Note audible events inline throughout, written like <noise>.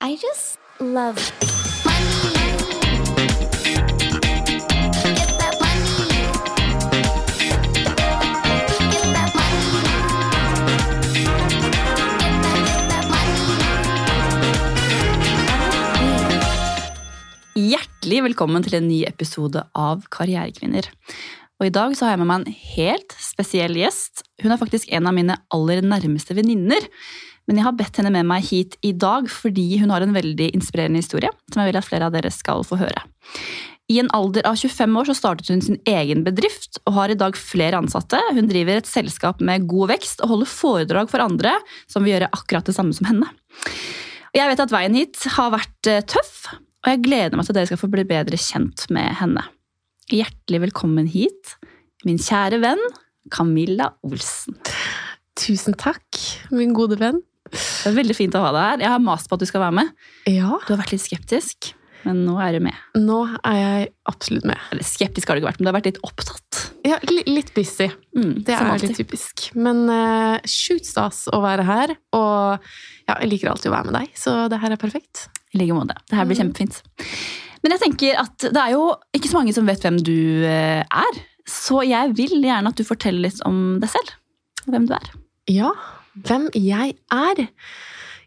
I just love Hjertelig velkommen til en ny episode av Karrierekvinner. Og I dag så har jeg med meg en helt spesiell gjest. Hun er faktisk en av mine aller nærmeste venninner. Men jeg har bedt henne med meg hit i dag fordi hun har en veldig inspirerende historie som jeg vil at flere av dere skal få høre. I en alder av 25 år så startet hun sin egen bedrift og har i dag flere ansatte. Hun driver et selskap med god vekst og holder foredrag for andre som vil gjøre akkurat det samme som henne. Jeg vet at veien hit har vært eh, tøff, og jeg gleder meg til at dere skal få bli bedre kjent med henne. Hjertelig velkommen hit, min kjære venn Camilla Olsen. Tusen takk, min gode venn. Det er veldig fint å ha deg her. Jeg har mast på at du skal være med. Ja, Du har vært litt skeptisk, men nå er du med. nå er jeg absolutt med. Eller skeptisk har du ikke vært, men du har vært litt opptatt. Ja, li litt busy. Mm, Det er alltid. litt typisk. Men uh, sjukt stas å være her. Og ja, jeg liker alltid å være med deg, så det her er perfekt. I like måte. Det her blir Mm. kjempefint. Men jeg tenker at det er jo ikke så mange som vet hvem du eh, er. Så jeg vil gjerne at du forteller litt om deg selv. Hvem du er. Ja, hvem jeg er?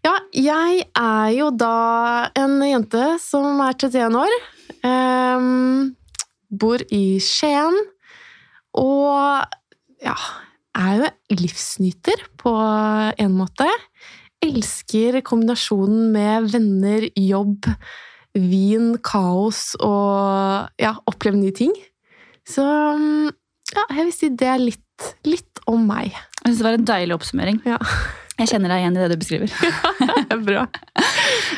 Ja, jeg er jo da en jente som er 31 år. Um, bor i Skien. Og ja, er jo livsnyter på en måte. Elsker kombinasjonen med venner, jobb, vin, kaos og ja, oppleve nye ting. Så ja, jeg vil si det er litt, litt om meg. Jeg synes Det var en deilig oppsummering. Ja. Jeg kjenner deg igjen i det du beskriver. <laughs> Bra.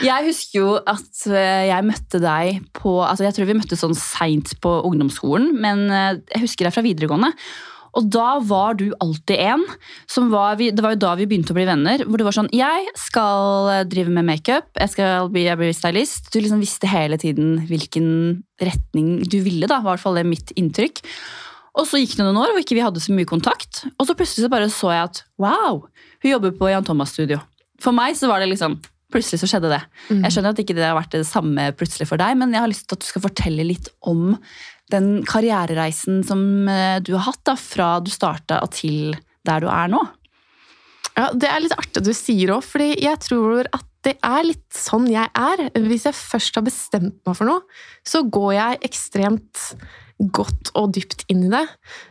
Jeg husker jo at eh, jeg møtte deg på altså Jeg tror vi møttes sånn seint på ungdomsskolen, men eh, jeg husker deg fra videregående. Og da var du alltid en som var vi- Det var jo da vi begynte å bli venner. Hvor du var sånn Jeg skal eh, drive med makeup, jeg skal bli, jeg blir stylist. Du liksom visste hele tiden hvilken retning du ville, da. Var i hvert fall det mitt inntrykk. Og så gikk det noen år hvor ikke vi hadde så mye kontakt. Og så plutselig så bare så jeg at wow, hun jobber på Jan Thomas Studio. For meg så var det liksom Plutselig så skjedde det. Mm. Jeg skjønner at ikke det har vært det samme plutselig for deg, men jeg har lyst til at du skal fortelle litt om den karrierereisen som eh, du har hatt da, fra du starta og til der du er nå. Ja, Det er litt artig at du sier òg, fordi jeg tror at det er litt sånn jeg er. Hvis jeg først har bestemt meg for noe, så går jeg ekstremt godt og dypt inn i det.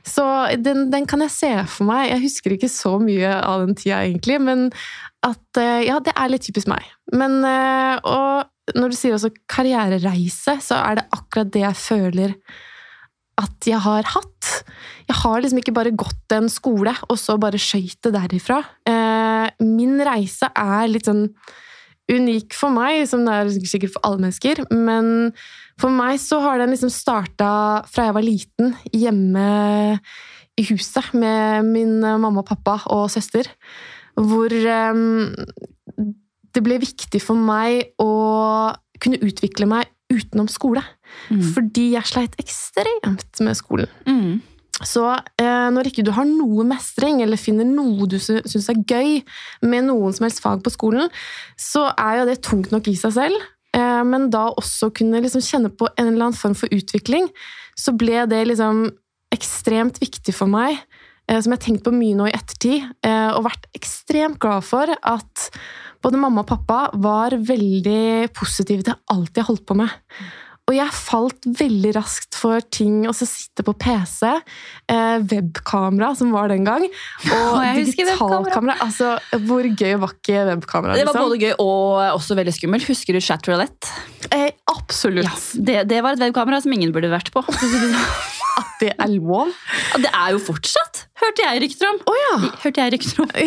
Så den, den kan jeg se for meg. Jeg husker ikke så mye av den tida, egentlig, men at eh, ja, det er litt typisk meg. Men eh, og når du sier også karrierereise, så er det akkurat det jeg føler at jeg har hatt. Jeg har liksom ikke bare gått en skole, og så bare skøyt det derifra. Eh, min reise er litt sånn unik for meg, som det er sikkert for alle mennesker. Men for meg så har den liksom starta fra jeg var liten, hjemme i huset med min mamma og pappa og søster. Hvor um, det ble viktig for meg å kunne utvikle meg utenom skole. Mm. Fordi jeg sleit ekstremt med skolen. Mm. Så eh, når ikke du har noe mestring, eller finner noe du sy syns er gøy med noen som helst fag på skolen, så er jo det tungt nok i seg selv. Men da også kunne liksom kjenne på en eller annen form for utvikling, så ble det liksom ekstremt viktig for meg, eh, som jeg har tenkt på mye nå i ettertid, eh, og vært ekstremt glad for at både mamma og pappa var veldig positive til alt jeg holdt på med. Og jeg falt veldig raskt for ting å så sitte på PC, eh, webkamera, som var den gang, og digitalkamera. Altså, hvor gøy var ikke webkamera? Liksom? Det var liksom? både gøy og også veldig skummelt. Husker du Chatroulette? Eh, absolutt. Ja, det, det var et webkamera som ingen burde vært på. <laughs> At det er lov. Ja, det er jo fortsatt, hørte jeg rykter om. Oh, ja! Hørte jeg rykter om. <laughs>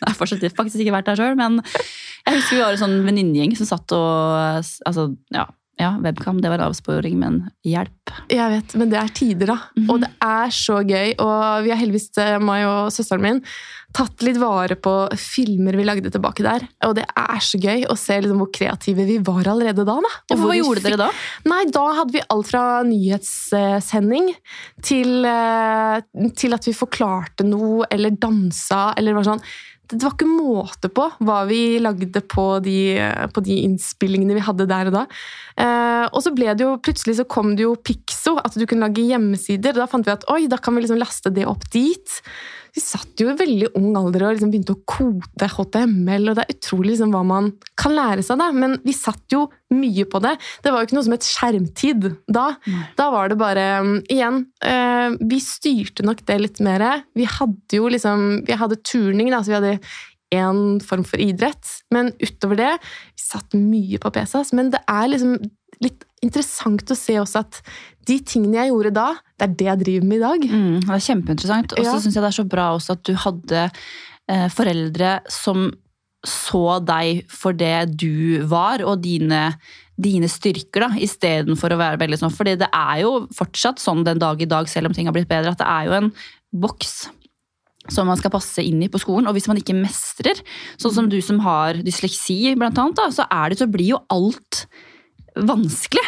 Jeg har fortsatt faktisk ikke vært der sjøl, men jeg husker vi var en sånn venninnegjeng som satt og altså, ja, ja, webcam, det var avsporing, men hjelp. Jeg vet, men det er tider, da. Mhm. Og det er så gøy. Og vi har heldigvis, eh, meg og søsteren min, tatt litt vare på filmer vi lagde tilbake der. Og det er så gøy å se liksom hvor kreative vi var allerede da. da. Og hva gjorde dere da? Nei, da hadde vi alt fra nyhetssending til, eh, til at vi forklarte noe, eller dansa, eller var sånn det var ikke måte på hva vi lagde på de, på de innspillingene vi hadde der og da. Eh, og så ble det jo, plutselig så kom det jo Pixo, at du kunne lage hjemmesider. Da fant vi at oi, da kan vi liksom laste det opp dit. Vi satt jo i veldig ung alder og liksom begynte å kode HTML, og det er utrolig liksom hva man kan lære seg. da, Men vi satt jo mye på det. Det var jo ikke noe som het skjermtid da. Nei. Da var det bare um, Igjen, eh, vi styrte nok det litt mer. Vi hadde jo liksom Vi hadde turning, da, så vi hadde én form for idrett. Men utover det Vi satt mye på PC, men det er liksom litt interessant å se også at de tingene jeg gjorde da, det er det jeg driver med i dag. Mm, det er kjempeinteressant. Og så Ja. syns jeg det er så bra også at du hadde eh, foreldre som så deg for det du var, og dine, dine styrker, da, istedenfor å være veldig sånn. Fordi det er jo fortsatt sånn den dag i dag, selv om ting har blitt bedre, at det er jo en boks som man skal passe inn i på skolen. Og hvis man ikke mestrer, sånn som du som har dysleksi, blant annet, da, så er det, så blir jo alt vanskelig.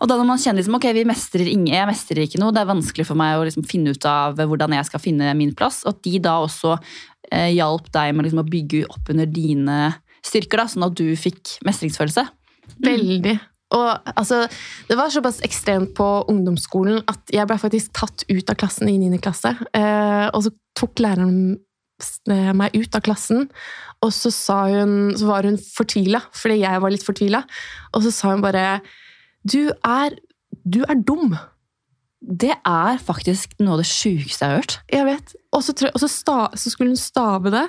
Og da når man kjenner liksom, ok, vi mestrer ingen, jeg mestrer ikke noe, det er vanskelig for meg å liksom finne ut av hvordan jeg skal finne min plass, og at de da også eh, hjalp deg med liksom, å bygge opp under dine styrker, da, sånn at du fikk mestringsfølelse. Veldig. Og altså, det var såpass ekstremt på ungdomsskolen at jeg ble faktisk tatt ut av klassen i 9. klasse. Eh, og så tok læreren eh, meg ut av klassen, og så, sa hun, så var hun fortvila, fordi jeg var litt fortvila. Og så sa hun bare Du er, du er dum. Det er faktisk noe av det sjukeste jeg har hørt. Jeg vet. Og så, skulle hun stave det.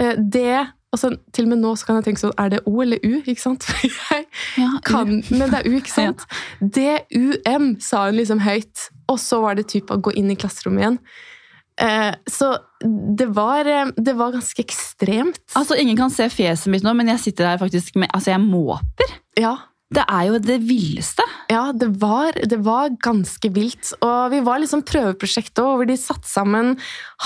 Eh, det og så, Til og med nå så kan jeg tenke sånn Er det O eller U? ikke sant? <laughs> For jeg Ja, kan, men det er U, ikke <laughs> sant? D-U-M, sa hun liksom høyt. Og så var det typ å gå inn i klasserommet igjen. Eh, så det var, eh, det var ganske ekstremt. Altså, Ingen kan se fjeset mitt nå, men jeg sitter her faktisk med Altså, jeg måper. Ja, Det er jo det villeste. ja det, var, det var ganske vilt. Og vi var liksom prøveprosjektet òg, hvor de satte sammen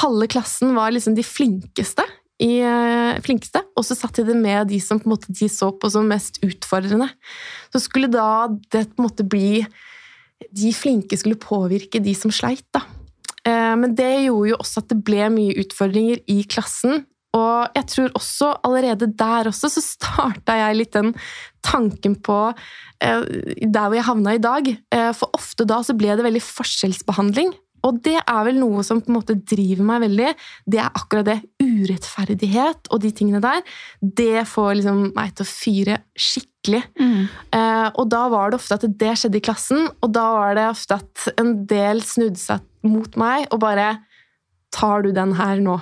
Halve klassen var liksom de flinkeste. I, eh, flinkeste, Og så satt de med de som på en måte de så på som mest utfordrende. Så skulle da det på en måte bli De flinke skulle påvirke de som sleit, da. Eh, Men det gjorde jo også at det ble mye utfordringer i klassen. Og jeg tror også allerede der også så starta jeg litt den tanken på eh, der hvor jeg havna i dag. Eh, For ofte da så ble det veldig forskjellsbehandling. Og det er vel noe som på en måte driver meg veldig. Det er akkurat det. Urettferdighet og de tingene der. Det får liksom meg til å fyre skikkelig. Eh, og da var det ofte at det skjedde i klassen, og da var det ofte at en del snudde seg mot meg og bare Tar du den her nå?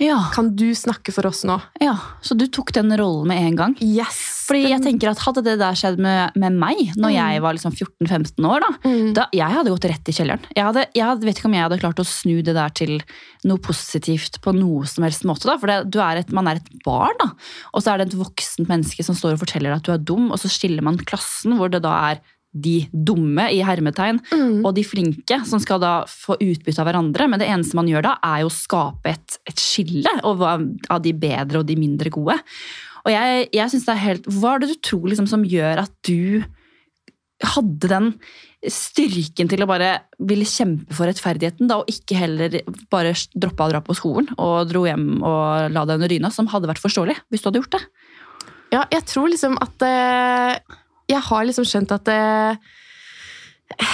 Ja, Kan du snakke for oss nå? ja. Så du tok den rollen med en gang? Yes! Fordi jeg tenker at Hadde det der skjedd med, med meg når Mm. jeg var liksom 14-15 år, da, Mm. da jeg hadde gått rett i kjelleren. Jeg, hadde, jeg vet ikke om jeg hadde klart å snu det der til noe positivt på noe som helst måte. da, For det, du er et, man er et barn, da. Og så er det et voksent menneske som står og forteller at du er dum, og så skiller man klassen, hvor det da er de dumme i hermetegn Mm. og de flinke som skal da få utbytte av hverandre. Men det eneste man gjør da, er jo å skape et, et skille av de bedre og de mindre gode. Og jeg, jeg synes det er helt, Hva er det du tror liksom, som gjør at du hadde den styrken til å bare ville kjempe for rettferdigheten, da, og ikke heller bare droppe å dra på skolen og dro hjem og la deg under dyna, som hadde vært forståelig hvis du hadde gjort det? Ja, jeg tror liksom at eh, Jeg har liksom skjønt at eh,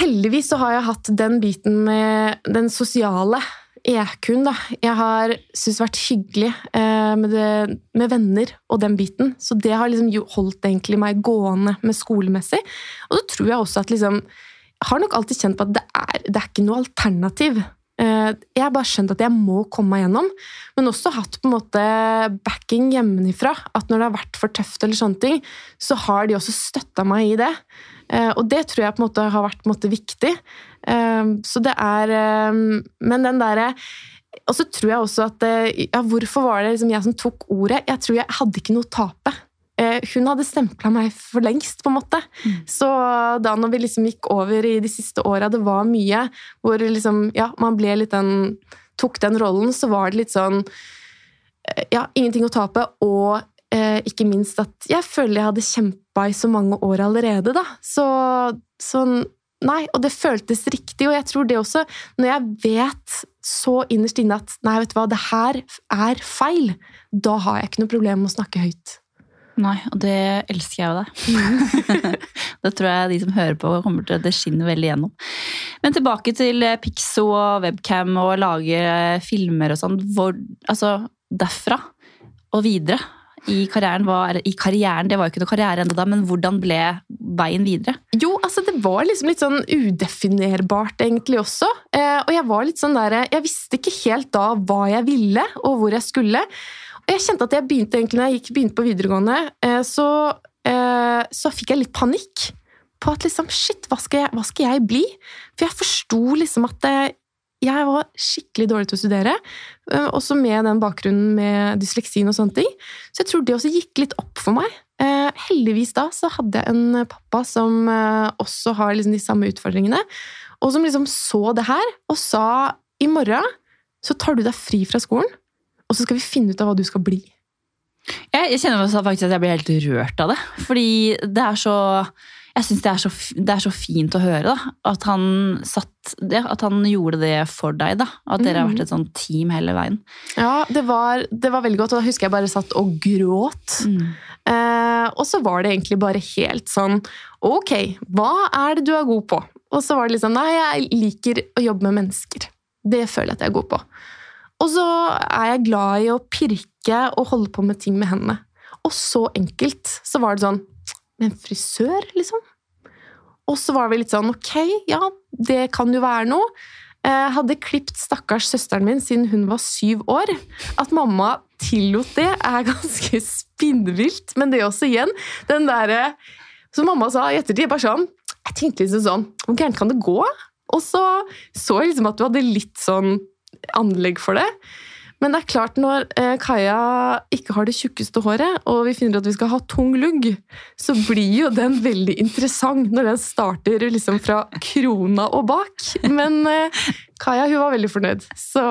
Heldigvis så har jeg hatt den biten med den sosiale EQ-en, da. Jeg har syntes vært hyggelig eh, med, det, med venner og den biten. Så det har liksom holdt egentlig meg gående med skolemessig. Og så tror jeg også at liksom Jeg har nok alltid kjent på at det er, det er ikke noe alternativ. Jeg har bare skjønt at jeg må komme meg gjennom, men også hatt på en måte backing hjemmefra. At når det har vært for tøft, eller sånne ting, så har de også støtta meg i det. Eh, Og det tror jeg på en måte har vært måte viktig. Eh, Så det er eh, Men den derre Og så tror jeg også at Ja, hvorfor var det liksom jeg som tok ordet? Jeg tror jeg hadde ikke noe å tape. Eh, Hun hadde stempla meg for lengst, på en måte. Mm. Så da når vi liksom gikk over i de siste åra, det var mye hvor liksom, ja, man ble litt den Tok den rollen, så var det litt sånn eh, Ja, ingenting å tape, og eh, ikke minst at jeg føler jeg hadde kjempa i så mange år allerede, da. Så, sånn nei, og det føltes riktig. Og jeg tror det også, når jeg vet så innerst inne at nei, vet du hva, det her er feil, da har jeg ikke noe problem med å snakke høyt. Nei, og det elsker jeg jo deg. <laughs> det tror jeg de som hører på, kommer til det skinner veldig gjennom. Men tilbake til eh, Pixo og webcam og lage eh, filmer og sånn. Altså, derfra og videre i karrieren, var, i karrieren, det var jo ikke noe karriere ennå da, men hvordan ble veien videre? Jo, altså det var liksom litt sånn udefinerbart egentlig også. Eh, og jeg var litt sånn der, jeg visste ikke helt da hva jeg ville og hvor jeg skulle. Jeg kjente at jeg begynte egentlig, når jeg gikk, begynte på videregående, eh, så, eh, så fikk jeg litt panikk. På at liksom, shit, hva skal jeg, hva skal jeg bli? For jeg forsto liksom at jeg var skikkelig dårlig til å studere. Eh, også med den bakgrunnen med dysleksien og sånne ting. Så jeg tror det også gikk litt opp for meg. Heldigvis da så hadde jeg en pappa som også har liksom de samme utfordringene, og som liksom så det her og sa i morgen så tar du deg fri fra skolen og så skal vi finne ut av hva du skal bli. Jeg, kjenner faktisk at jeg blir helt rørt av det. Fordi det er så Jeg syns det, det, er så fint å høre, da. At han satt det, at han gjorde det for deg, da. At dere har vært et sånt team hele veien. Ja, det var, det var veldig godt. Og da husker jeg bare satt og gråt. Mm. Eh, og så var det egentlig bare helt sånn Ok, hva er det du er god på? Og så var det liksom Nei, jeg liker å jobbe med mennesker. Det føler jeg at jeg er god på. Og så er jeg glad i å pirke og holde på med ting med hendene. Og så enkelt så var det sånn Med en frisør, liksom? Og så var vi litt sånn Ok, ja, det kan jo være noe. Jeg hadde klipt stakkars søsteren min siden hun var syv år. At mamma tillot det, er <laughs> ganske spinnvilt. Men det er også igjen, den derre Som mamma sa i ettertid, bare sånn Jeg tenkte liksom sånn Hvor gærent kan det gå? Og så så jeg liksom at du hadde litt sånn anlegg for det. Men det er klart, når eh, Kaja ikke har det tjukkeste håret, og vi finner at vi skal ha tung lugg, så blir jo den veldig interessant når den starter liksom fra krona og bak. Men eh, Kaja hun var veldig fornøyd. Så,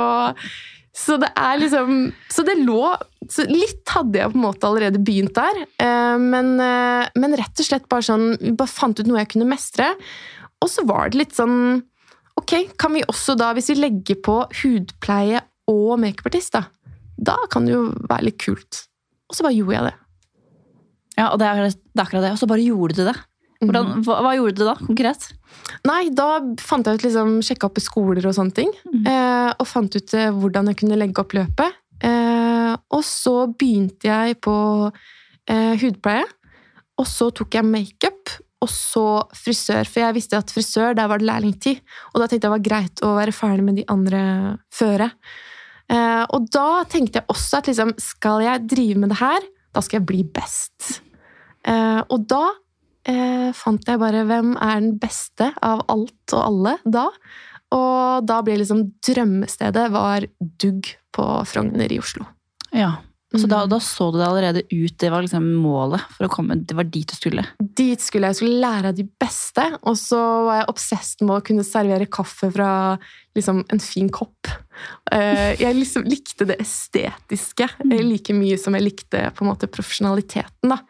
så det er liksom Så det lå så Litt hadde jeg på en måte allerede begynt der, eh, men, men rett og slett bare sånn Vi bare fant ut noe jeg kunne mestre. Og så var det litt sånn Ok, kan vi også da, hvis vi legger på hudpleie og makeupartist, da, da kan det jo være litt kult. Og så bare gjorde jeg det. Ja, og det er, det er akkurat det. Og så bare gjorde du det. Hvordan, mhm. hva, hva, gjorde du da, konkret? Nei, da fant jeg ut liksom, Sjekka opp i skoler og sånne ting. Mm. Eh, og fant ut eh, hvordan jeg kunne legge opp løpet. Eh, og så begynte jeg på eh, hudpleie. Og så tok jeg makeup og så frisør. For jeg visste at frisør, der var det lærlingtid. Og da tenkte jeg det var greit å være ferdig med de andre føre. Eh, og da tenkte jeg også at liksom, skal jeg drive med det her, da skal jeg bli best. Eh, og da eh, fant jeg bare hvem er den beste av alt og alle da. Og da ble liksom drømmestedet var Dugg på Frogner i Oslo. Ja, så da, mm. da, så du det allerede ut, det var liksom målet for å komme, det var dit du skulle? Dit skulle jeg, skulle lære av de beste, og så var jeg obsesst med å kunne servere kaffe fra liksom, en fin kopp. Eh, jeg liksom likte det estetiske mm. like mye som jeg likte på en måte profesjonaliteten. Da.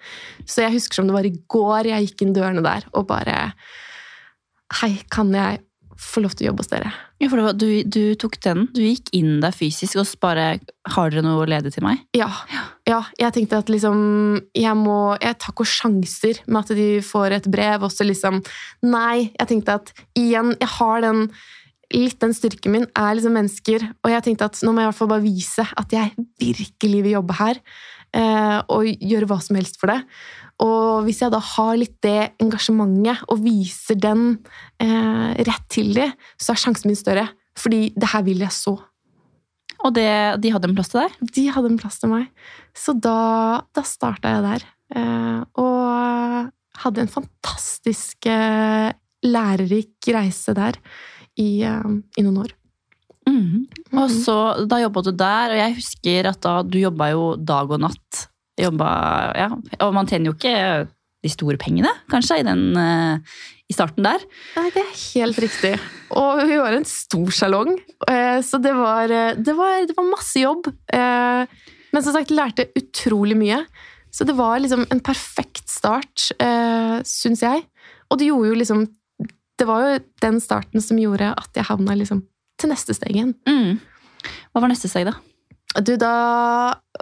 Så jeg husker som det var i går jeg gikk inn dørene der og bare Hei, kan jeg få lov til å jobbe hos dere. Ja, for du, du, tok den. Du gikk inn der fysisk og bare Har dere noe ledig til meg? Ja. ja. Jeg tenkte at liksom Jeg må Jeg tar ikke sjanser med at de får et brev, og så liksom Nei. Jeg tenkte at igjen, jeg har den Litt den styrken min er liksom mennesker, og jeg tenkte at nå må jeg i hvert fall bare vise at jeg virkelig vil jobbe her. Eh, og gjøre hva som helst for det. Og hvis jeg da har litt det engasjementet og viser den eh, rett til dem, så er sjansen min større. Fordi det her vil jeg så. Og det, de hadde en plass til deg? De hadde en plass til meg. Så da, da starta jeg der. Eh, og hadde en fantastisk eh, lærerik reise der i, eh, i noen år. Mm. Mm. Og så, Da jobba du der, og jeg husker at da du jobba jo dag og natt jobba ja, Og man tjener jo ikke de store pengene, kanskje, i, den, uh, i starten der. Nei, det er helt riktig. Og vi var en stor salong, uh, så det var, eh, det, var, det var, masse jobb. Uh, men som sagt, lærte utrolig mye. Så det var liksom en perfekt start, uh, syns jeg. Og det gjorde jo liksom det var jo den starten som gjorde at jeg havna liksom til neste steg igjen. Mm. Hva var neste steg, da? Du, da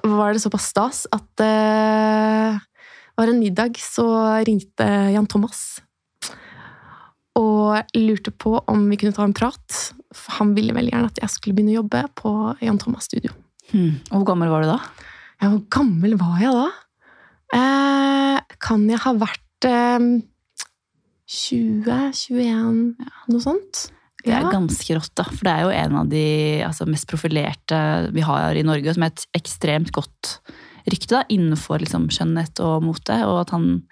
var det såpass stas at eh, det var en middag, så ringte Jan Thomas. Og lurte på om vi kunne ta en prat. For han ville veldig gjerne at jeg skulle begynne å jobbe på Jan Thomas studio. Hmm. Hvor gammel var du da? Ja, hvor gammel var jeg da? Eh, kan jeg ha vært eh, 20-21, noe sånt? Det er Ja. ganske rått, da. For det er jo en av de altså, mest profilerte vi har i Norge, som er et ekstremt godt rykte da, innenfor liksom, skjønnhet og mote. Og at han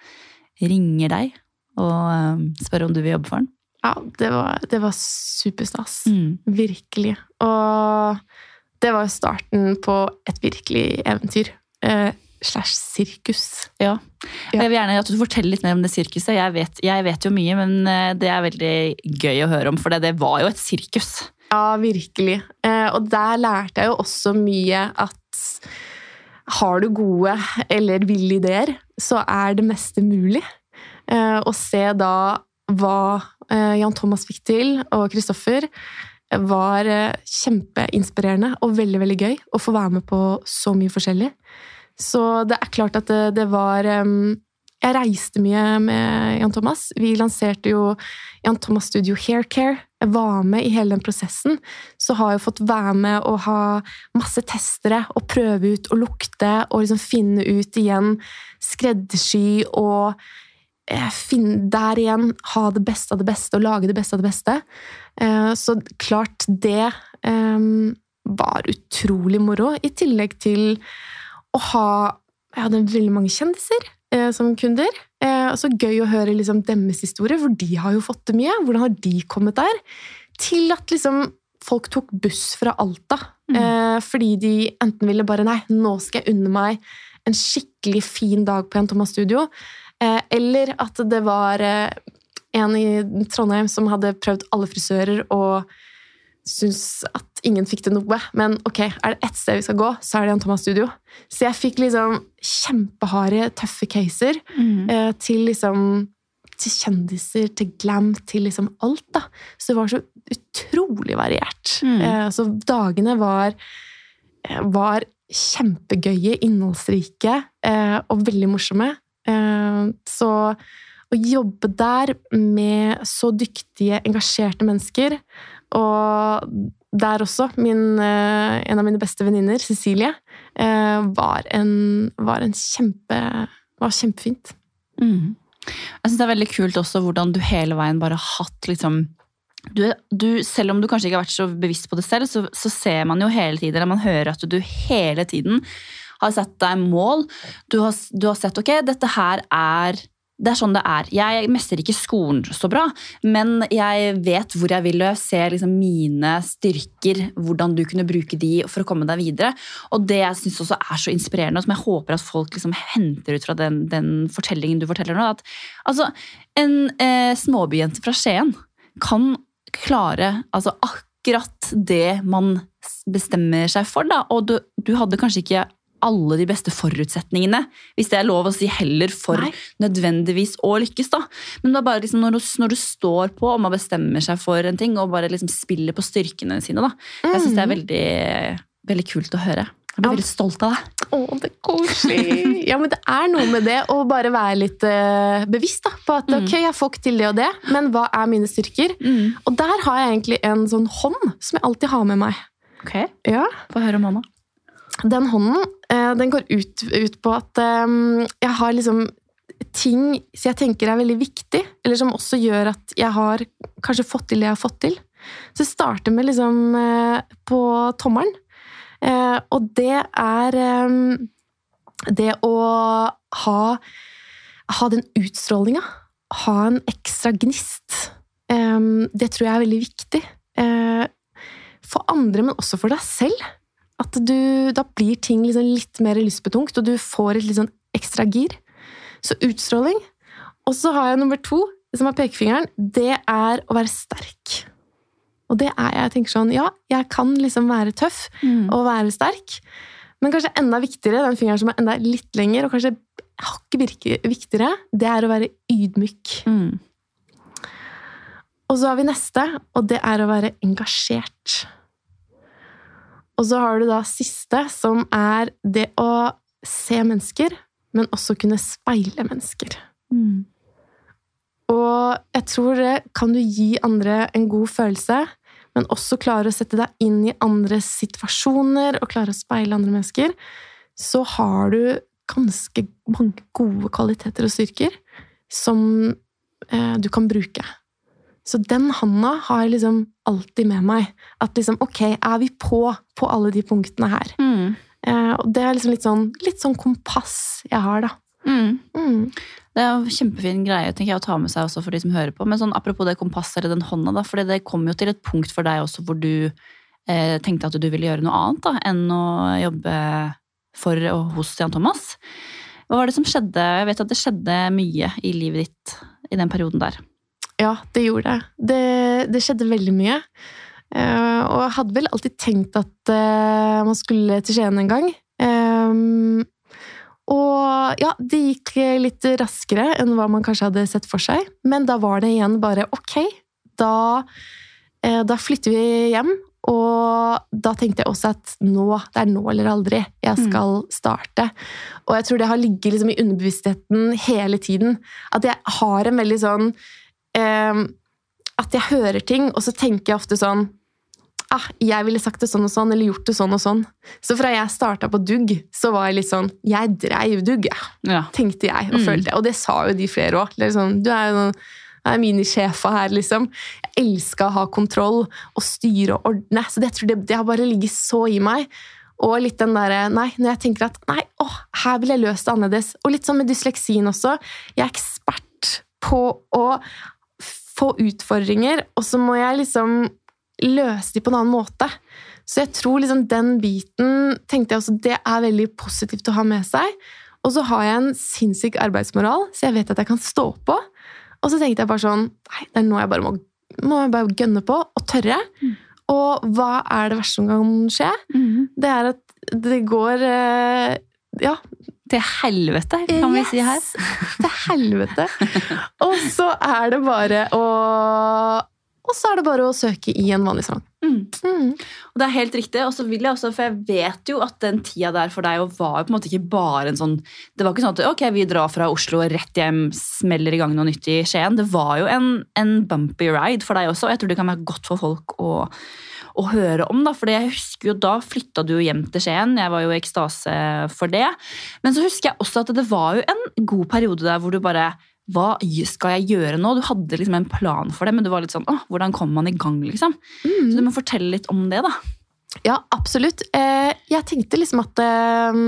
ringer deg og eh, spør om du vil jobbe for han. Ja, det var, det var superstas. Mm. Virkelig. Og det var starten på et virkelig eventyr. Eh, slash sirkus. Ja. Jeg vil gjerne at du forteller litt mer om det sirkuset. Jeg vet, jeg vet jo mye, men eh, det er veldig gøy å høre om, for det, det var jo et sirkus. Ja, virkelig. Eh, og der lærte jeg jo også mye at har du gode eller ville ideer, så er det meste mulig. Eh, å se da hva eh, Jan Thomas fikk til, og Kristoffer, var eh, kjempeinspirerende og veldig, veldig gøy å få være med på så mye forskjellig. Så det er klart at det, det var um, Jeg reiste mye med Jan Thomas. Vi lanserte jo Jan Thomas Studio Haircare. Jeg var med i hele den prosessen. Så har jeg fått være med og ha masse testere og prøve ut og lukte og liksom finne ut igjen. Skreddersy og eh, finne der igjen ha det beste av det beste og lage det beste av det beste. Eh, Så klart det um, var utrolig moro, i tillegg til å ha Jeg hadde veldig mange kjendiser eh, som kunder. Eh, og så gøy å høre liksom deres historie, for de har jo fått det mye. Hvordan har de kommet der? Til at liksom folk tok buss fra Alta Mm. eh, fordi de enten ville bare Nei, nå skal jeg unne meg en skikkelig fin dag på Jan Thomas Studio. Eh, eller at det var eh, en i Trondheim som hadde prøvd alle frisører og syntes at ingen fikk til noe. Men ok, er det ett sted vi skal gå, så er det Jan Thomas Studio. Så jeg fikk liksom kjempeharde, tøffe caser Mm. eh, til liksom til kjendiser, til glam, til liksom alt. da. Så det var så utrolig variert. Mm. Eh, så dagene var, eh, var kjempegøye, innholdsrike eh, og veldig morsomme. Eh, så å jobbe der med så dyktige, engasjerte mennesker og der også, min, eh, en av mine beste venninner, Cecilie, eh, var, en, var en kjempe var kjempefint. Mm. Jeg synes det er veldig kult også hvordan du hele veien bare har hatt liksom du, du, selv om du kanskje ikke har vært så bevisst på det selv, så, så ser man jo hele tiden, eller man hører at du hele tiden har sett deg mål. Du har, du har sett ok, dette her er det er sånn det er. Jeg mestrer ikke skolen så bra, men jeg vet hvor jeg vil, og ser liksom mine styrker, hvordan du kunne bruke de for å komme deg videre. Og det jeg syns også er så inspirerende, og som jeg håper at folk liksom henter ut fra den, den fortellingen du forteller nå, at altså, en eh, småbyjente fra Skien kan klare altså, akkurat det man bestemmer seg for, da. Og du, du hadde kanskje ikke alle de beste forutsetningene, hvis det er lov å si heller, for Nei. nødvendigvis å lykkes. da. Men det er bare liksom når, du, når du står på og man bestemmer seg for en ting, og bare liksom spiller på styrkene sine, da. Jeg syns det er veldig, veldig kult å høre. Jeg blir veldig stolt av deg. Å, det er koselig! Ja, men det er noe med det å bare være litt uh, bevisst da, på at Mm. ok, jeg får ikke til det og det, men hva er mine styrker? Og der har jeg egentlig en sånn hånd som jeg alltid har med meg. Ok, Ja, Få høre om hånda. Den hånden eh, den går ut, ut på at eh, jeg har liksom ting som jeg tenker er veldig viktig, eller som også gjør at jeg har kanskje fått til det jeg har fått til. Så jeg starter med liksom eh, på tommelen. Eh, og det er eh, det å ha, ha den utstrålinga. Ha en ekstra gnist. Eh, det tror jeg er veldig viktig. For andre, men også for deg selv. At du, da blir ting liksom litt mer lystbetungt, og du får et litt sånn ekstra gir. Så utstråling. Og så har jeg nummer to, som er pekefingeren. Det er å være sterk. Og det er jeg. Tenker sånn, ja, jeg kan liksom være tøff og være sterk. Men kanskje enda viktigere, den fingeren som er enda litt lenger, og kanskje hakket viktigere, det er å være ydmyk. Mm. Og så har vi neste, og det er å være engasjert. Og så har du da siste, som er det å se mennesker, men også kunne speile mennesker. Mm. Og jeg tror det kan du gi andre en god følelse, men også klare å sette deg inn i andres situasjoner og klare å speile andre mennesker, så har du ganske mange gode kvaliteter og styrker som eh, du kan bruke. Så den handa har jeg liksom alltid med meg. At liksom, ok, er vi på på alle de punktene her? Mm. Eh, og det er liksom litt sånn, litt sånn kompass jeg har, da. Mm. Mm. Det er en kjempefin greie tenker jeg, å ta med seg også for de som hører på. Men sånn, apropos det kompasset eller den hånda, da, for det kom jo til et punkt for deg også hvor du eh, tenkte at du ville gjøre noe annet da, enn å jobbe for og hos Jan Thomas. Hva var det som skjedde? Jeg vet at det skjedde mye i livet ditt i den perioden der. Ja, det gjorde det. Det, det skjedde veldig mye. Uh, og jeg hadde vel alltid tenkt at uh, man skulle til Skien en gang. Um, og ja, det gikk litt raskere enn hva man kanskje hadde sett for seg. Men da var det igjen bare ok, da, uh, da flytter vi hjem. Og da tenkte jeg også at nå, det er nå eller aldri jeg skal starte. Og jeg tror det har ligget liksom i underbevisstheten hele tiden. At jeg har en veldig sånn eh, At jeg hører ting, og så tenker jeg ofte sånn ah, jeg ville sagt det sånn og sånn, eller gjort det sånn og sånn. Så fra jeg starta på dugg, så var jeg litt sånn Jeg dreiv dugg, jeg. Ja. Tenkte jeg og Mm. følte. Og det sa jo de flere òg. Sånn, du er jo noen jeg er minisjefa her, liksom. Jeg elska å ha kontroll og styre og ordne. Så det, jeg tror det, det har bare ligget så i meg. Og litt den derre Nei, når jeg tenker at nei, åh, her vil jeg løse det annerledes. Og litt sånn med dysleksien også. Jeg er ekspert på å få utfordringer, og så må jeg liksom løse de på en annen måte. Så jeg tror liksom den biten tenkte jeg også, det er veldig positivt å ha med seg. Og så har jeg en sinnssyk arbeidsmoral, så jeg vet at jeg kan stå på. Og så tenkte jeg bare sånn Nei, det er nå jeg bare må, må jeg bare gønne på og tørre. Mm. Og hva er det verste som kan skje? Mm. Det er at det går eh, Ja, Til helvete, kan vi si her. <laughs> Til helvete! og så er det bare å Og så er det bare å søke i en vanlig sang. Mm. Mm. Og det er helt riktig, og så vil jeg også, for jeg vet jo at den tida der for deg og var jo på en måte ikke bare en sånn Det var ikke sånn at ok, vi drar fra Oslo og rett hjem, smeller i gang noe nytt i Skien. Det var jo en, en bumpy ride for deg også, og jeg tror det kan være godt for folk å, å høre om. da, for jeg husker jo Da flytta du jo hjem til Skien, jeg var jo i ekstase for det. Men så husker jeg også at det var jo en god periode der hvor du bare hva skal jeg gjøre nå? Du hadde liksom en plan for det, men du var litt sånn åh, hvordan kommer man i gang? liksom? Så du må fortelle litt om det, da. Ja, absolutt. Eh, jeg tenkte liksom at eh,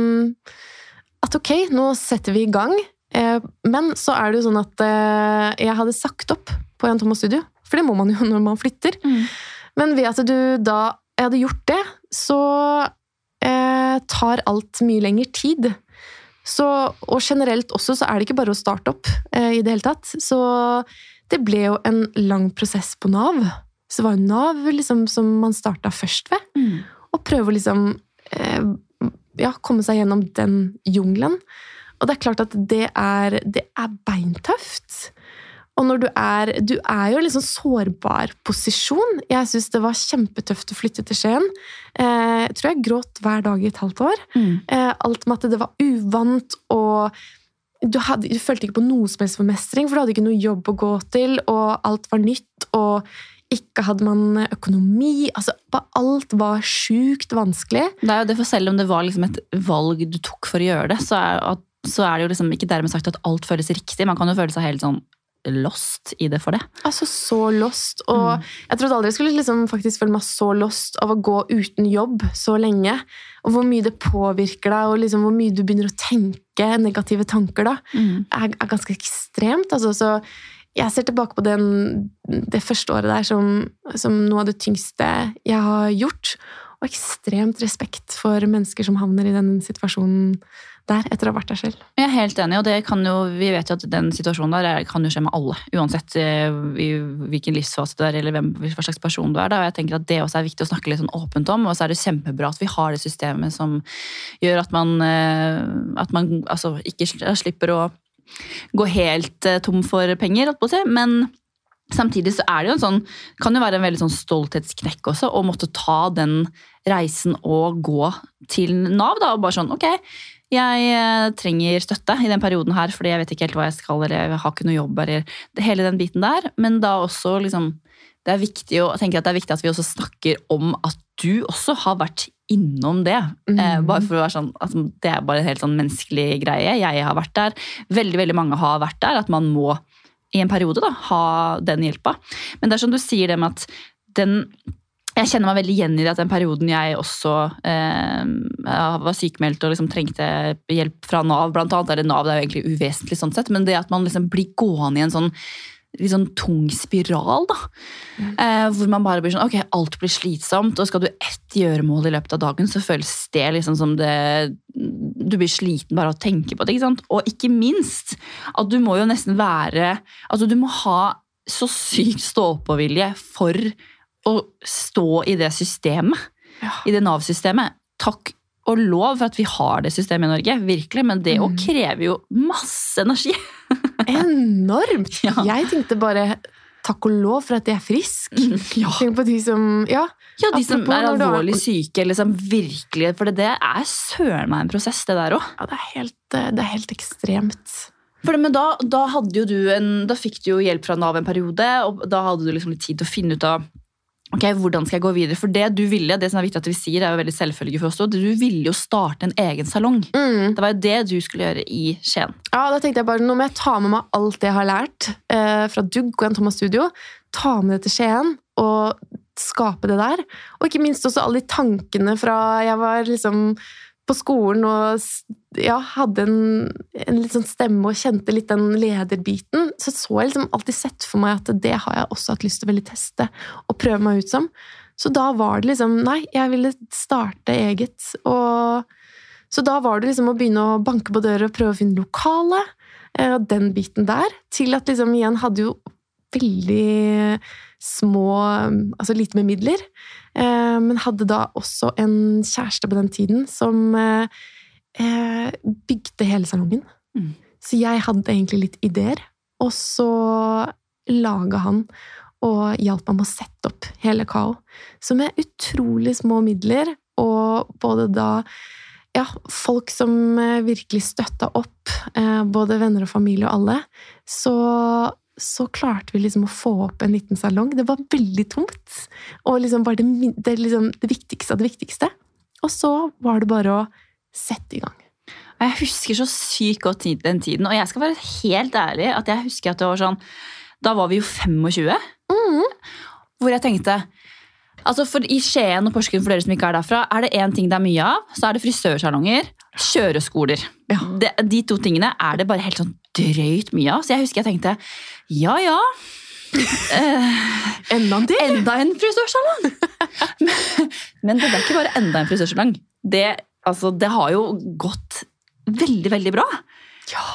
At ok, nå setter vi i gang. Eh, men så er det jo sånn at jeg hadde sagt opp på Jan Thomas Studio. For det må man jo <laughs> når man flytter. Men ved at du da hadde gjort det, så eh, tar alt mye lengre tid. Så, og generelt også så er det ikke bare å starte opp eh, i det hele tatt. Så det ble jo en lang prosess på Nav. Så det var jo Nav liksom, som man starta først ved. Mm. Og prøve å liksom eh, ja, komme seg gjennom den jungelen. Og det er klart at det er, det er beintøft. Og når du er Du er jo i en liksom sårbar posisjon. Jeg syns det var kjempetøft å flytte til Skien. Eh, jeg tror jeg gråt hver dag i et halvt år. Mm. Eh, alt med at det var uvant, og du, hadde, du følte ikke på noe som helst for mestring, for du hadde ikke noe jobb å gå til, og alt var nytt, og ikke hadde man økonomi. Altså, alt var sjukt vanskelig. Det er jo det, for Selv om det var liksom et valg du tok for å gjøre det, så er, at, så er det jo liksom ikke dermed sagt at alt føles riktig. Man kan jo føle seg helt sånn lost i det for det. Altså så lost. Og Mm. jeg trodde aldri jeg skulle liksom faktisk føle meg så lost av å gå uten jobb så lenge. Og hvor mye det påvirker deg, og liksom hvor mye du begynner å tenke negative tanker da, er, er ganske ekstremt. Altså, så jeg ser tilbake på den, det første året der som, som noe av det tyngste jeg har gjort. Og ekstremt respekt for mennesker som havner i den situasjonen der etter å ha vært der selv. Jeg er helt enig, og det kan jo, vi vet jo at den situasjonen der er- kan jo skje med alle. Uansett eh, hvilken livsfase du er, eller hvem, hva slags person du er. Da. Og jeg tenker at Det også er viktig å snakke litt sånn åpent om. Og så er det kjempebra at vi har det systemet som gjør at man, eh, at man altså, ikke slipper å gå helt eh, tom for penger, holdt på å si. Men Samtidig så er det jo en sånn, kan jo være en veldig sånn stolthetsknekk også å måtte ta den reisen og gå til Nav. da, og bare sånn, ok, jeg eh, trenger støtte i den perioden her, fordi jeg vet ikke helt hva jeg skal, eller jeg har ikke noe jobb, eller hele den biten der. Men da også liksom, det er viktig å, tenker at det er viktig at vi også snakker om at du også har vært innom det. Mm. Eh, bare for å være sånn, altså, Det er bare en helt sånn menneskelig greie. Jeg har vært der. Veldig veldig mange har vært der. At man må i en periode da, ha den hjelpa. Men det er som du sier det med at den jeg kjenner meg veldig igjen i det at den perioden jeg også eh, var sykemeldt og liksom trengte hjelp fra Nav, blant annet, eller Nav det er jo egentlig uvesentlig sånn sett, men det at man liksom blir gående i en sånn litt sånn tung spiral, da. Mm. Eh, hvor man bare blir sånn Ok, alt blir slitsomt, og skal du ett gjøremål i løpet av dagen, så føles det liksom som det Du blir sliten bare av å tenke på det, ikke sant? Og ikke minst at du må jo nesten være Altså, du må ha så sykt stå-på-vilje for å stå i det systemet. Ja. I det Nav-systemet. Takk og lov for at vi har det systemet i Norge, virkelig, men det òg Mm. krever jo masse energi. <laughs> Enormt! Ja. Jeg tenkte bare takk og lov for at jeg er frisk. Ja. Tenk på de som Ja, Ja, de som er alvorlig syke, liksom virkelig For det er søren meg en prosess, det der òg. ja det, er helt, det er helt ekstremt. Men da, da, hadde jo du en, da fikk du jo hjelp fra Nav en periode, og da hadde du liksom litt tid til å finne ut av ok, hvordan skal jeg gå videre. For det du ville, det som er viktig at vi sier, er jo veldig selvfølge for oss også, du ville jo starte en egen salong. Mm. Det var jo det du skulle gjøre i Skien. Ja, da tenkte jeg bare, Nå må jeg ta med meg alt det jeg har lært eh, fra Dugg og en Thomas Studio. Ta med det til Skien og skape det der. Og ikke minst også alle de tankene fra jeg var liksom på skolen og ja, hadde en, en sånn stemme og kjente litt den lederbiten. Så så jeg liksom alltid sett for meg at det har jeg også hatt lyst til å veldig teste og prøve meg ut som. Så da var det liksom Nei, jeg ville starte eget. Og så da var det liksom å begynne å banke på dører og prøve å finne lokale. eh, Og den biten der. Til at liksom igjen hadde jo veldig små Altså lite med midler. Eh, Men hadde da også en kjæreste på den tiden som eh, eh, bygde hele salongen. Mm. Så jeg hadde egentlig litt ideer. Og så laga han og hjalp meg med å sette opp hele Kao. Så med utrolig små midler, og både da ja, folk som virkelig støtta opp, både venner og familie og alle, så, så klarte vi liksom å få opp en liten salong. Det var veldig tungt. Og liksom bare det, det, liksom det viktigste av det viktigste. Og så var det bare å sette i gang. Jeg husker så sykt godt den tiden, og jeg skal være helt ærlig at jeg husker at det var sånn Da var vi jo 25, Mm. hvor jeg tenkte Altså for I Skien og Porsgrunn, for dere som ikke er derfra, er det én ting det er mye av, så er det frisørsalonger, kjøreskoler. Ja. De, de to tingene er det bare helt sånn drøyt mye av. Så jeg husker jeg tenkte ja ja. Eh, <laughs> Enda en til! enda en frisørsalong! <laughs> Men det ble ikke bare enda en frisørsalong. Det, altså, det har jo gått veldig, veldig bra.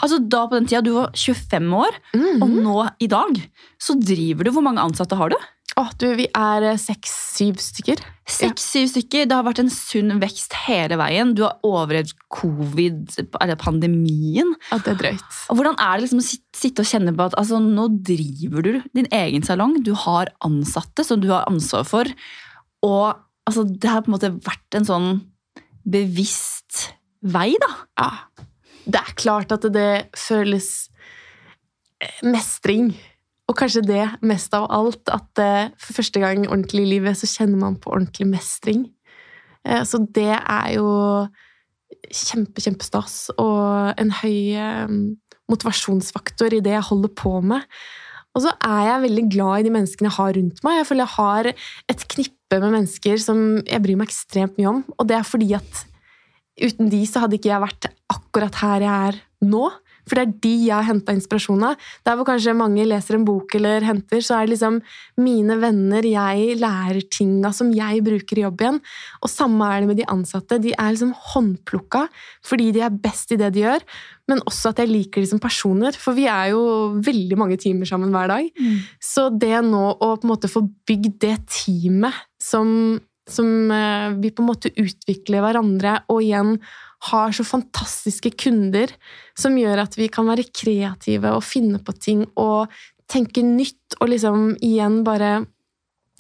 Altså, da på den tida du var 25 år, Mhm. og nå i dag så driver du Hvor mange ansatte har du? Å, du, vi er eh, seks-syv stykker. Seks-syv stykker. Det har vært en sunn vekst hele veien. Du har overlevd covid, eller pandemien. Ja, det er drøyt. Og Hvordan er det liksom å sitte og kjenne på at altså, nå driver du din egen salong, du har ansatte som du har ansvar for, og altså, det har på en måte vært en sånn bevisst vei, da. Ja. Det er klart at det føles eh, mestring. Og kanskje det mest av alt, at eh, for første gang ordentlig i livet så kjenner man på ordentlig mestring. Eh, Så det er jo kjempe, kjempestas og en høy eh, motivasjonsfaktor i det jeg holder på med. Og så er jeg veldig glad i de menneskene jeg har rundt meg. Jeg føler jeg har et knippe med mennesker som jeg bryr meg ekstremt mye om. Og det er fordi at uten de så hadde ikke jeg vært akkurat her jeg er nå. For det er de jeg har henta inspirasjon av. Der hvor kanskje mange leser en bok eller henter, så er det liksom mine venner jeg lærer ting av som jeg bruker i jobb igjen. Og samme er det med de ansatte. De er liksom håndplukka fordi de er best i det de gjør, men også at jeg liker de som personer. For vi er jo veldig mange timer sammen hver dag. Så det nå å på en måte få bygd det teamet som, som eh, vi på en måte utvikler hverandre, og igjen har så fantastiske kunder som gjør at vi kan være kreative og finne på ting og tenke nytt og liksom igjen bare